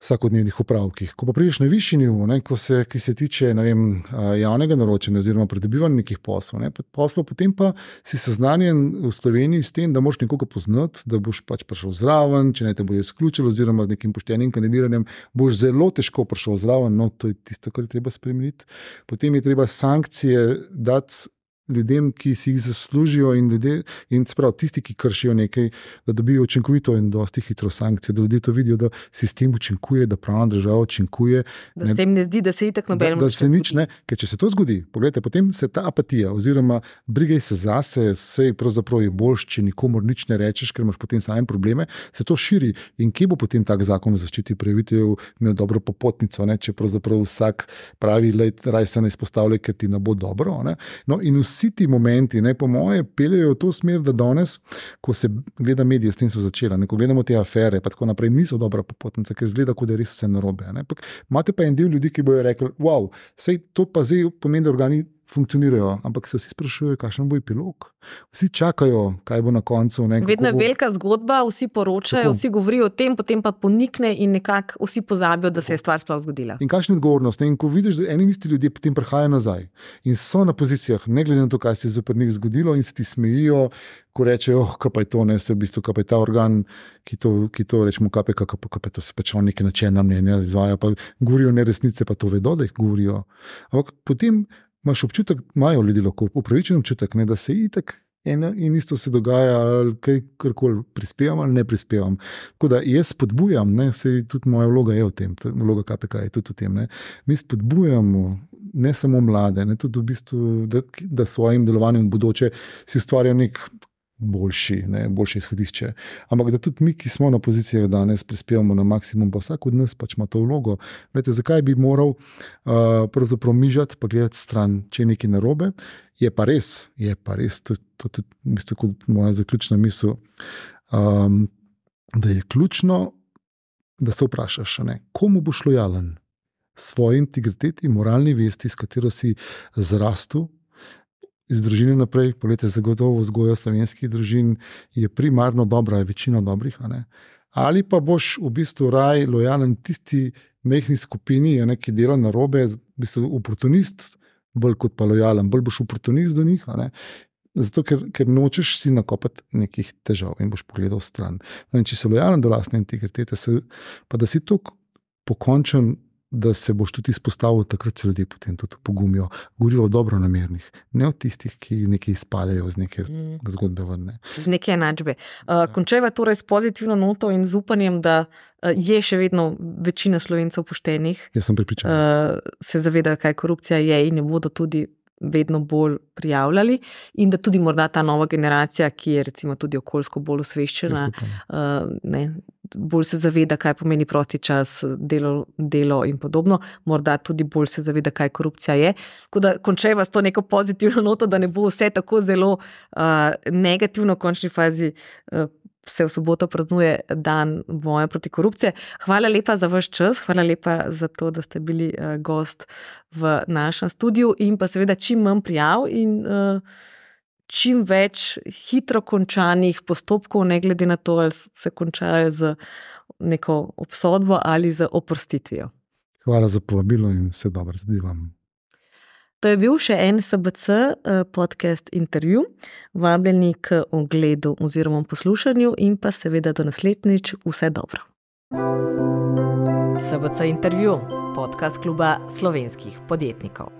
vsakodnevnih upravkih. Ko pa prideš na višji nivo, ne, se, ki se tiče vem, javnega naročanja oziroma pridobivanja nekih poslov, ne, poslov, potem pa si seznanjen v Sloveniji s tem, da moš nekoga poznati, da boš pač prišel zraven, če ne te bo izključil, oziroma z nekim poštenim kandidiranjem, boš zelo težko prišel zraven. No, to je tisto, kar je treba spremeniti. Potem je treba sankcije dati ljudem, ki si jih zaslužijo, in, ljudje, in sprav, tisti, ki kršijo nekaj, da dobijo učinkovito in dosti hitro sankcije, da ljudje to vidijo, da sistem učinkuje, da pravna država učinkuje.
Da se jim ne zdi, da se je tako nobeno.
Da, da se nič ne, ker če se to zgodi, pogledajte, potem se ta apatija, oziroma brigaj se zase, vse pravzaprav je boljš, če nikomu nič ne rečeš, ker imaš potem same probleme, se to širi. In kje bo potem tak zakon zaščiti prijaviteljev, imel dobro popotnico, ne? če pravzaprav vsak pravi, da raj se ne izpostavlja, ker ti ne bo dobro. Ne? No, in vsi vsi ti momenti, ne, po moje, peljejo v to smer, da danes, ko se gleda medije, s tem so začela, ne, ko gledamo te afere, pa tako naprej, niso dobra popotnica, ker zgleda, da je res vse narobe. Imate pa en del ljudi, ki bojo rekli: wow, sej to pa zdaj pomeni, da organi funkcionirajo, ampak se vsi sprašujejo, kakšen bo epilog. Vsi čakajo, kaj bo na koncu. Ne,
Vedno je
bo-
velika zgodba, vsi poročajo,
Tako.
vsi govorijo o tem, potem pa ponikne in nekako vsi pozabijo, da se je stvar sploh zgodila.
In kakšna je odgovornost? Ne? In ko vidiš, da eni isti ljudje potem prihajajo nazaj in so na pozicijah, ne glede na to, kaj se je zoper njih zgodilo, in se ti smejijo, ko rečejo, oh, kaj pa je to, ne, se v bistvu, kaj pa je ta organ, ki to, ki to rečemo, kaj pa, pa to se pač on neke načelne mnenja izvaja, pa govorijo neresnice, pa to vedo, da jih govorijo. Ampak potem imaš občutek, imajo ljudje lahko upravičen občutek, ne, da se itek. Eno in isto se dogaja, ali kaj koli prispevam ali ne prispevam. Tako da jaz spodbujam, ne, se tudi moja vloga je v tem, vloga KPK je tudi v tem. Ne. Mi spodbujamo ne samo mlade, ne, tudi v bistvu, da, da svojim delovanjem v bodoče si ustvarijo nek boljši, ne, boljše izhodišče. Ampak da tudi mi, ki smo na pozicijah danes, prispevamo na maksimum, pa vsak od nas pač ima to vlogo. Vete, zakaj bi moral uh, mižati, pa gledati stran, če je nekaj narobe? Je pa res, je pa res, to je tudi v bistvu moja zaključna misel, um, da je ključno, da se vprašaš, ne, komu boš lojalen, svoji integriteti, moralni vesti, s katero si zrastel. Iz družine naprej, poletje, zagotovo vzgoja slovenskih družin je primarno dobra, je večina dobrih. Ali pa boš v bistvu raj lojalen tisti mehki skupini, ne, ki dela na robe, v bistvu oportunist, bolj kot pa lojalen, bolj boš oportunist do njih. Zato, ker, ker nočeš si nakopati nekih težav in boš pogledal stran. No, in če si lojalen do lastne integritete, se, pa da si tako pokončen, da se boš tudi izpostavil, takrat se ljudje potem tudi pogumijo. Govorijo o dobro namernih, ne o tistih, ki nekaj izpadejo iz neke
Mm.
zgodbe. Vrne.
Z neke enačbe. Uh, končeva torej s pozitivno noto in z upanjem, da uh, je še vedno večina slovencev poštenih,
Jaz sem pripričan.
uh, se zavedajo, kaj korupcija je in jo bodo tudi vedno bolj prijavljali, in da tudi morda ta nova generacija, ki je recimo tudi okoljsko bolj osveščena, uh, ne, bolj se zaveda, kaj pomeni protičas, delo, delo in podobno, morda tudi bolj se zaveda, kaj korupcija je. Tako da končajva s to neko pozitivno noto, da ne bo vse tako zelo uh, negativno v končni fazi. Uh, Se v soboto praznuje dan boja proti korupciji. Hvala lepa za vaš čas, hvala lepa za to, da ste bili uh, gost v našem studiu in pa seveda čim manj prijav in uh, čim več hitro končanih postopkov, ne glede na to, ali se končajo z neko obsodbo ali z oprostitvijo.
Hvala za povabilo in vse dobro zdaj vam.
To je bil še en SBC eh, podcast intervju, vabljeni k ogledu oziroma poslušanju in pa seveda do naslednjič vse dobro. SBC intervju, podcast kluba slovenskih podjetnikov.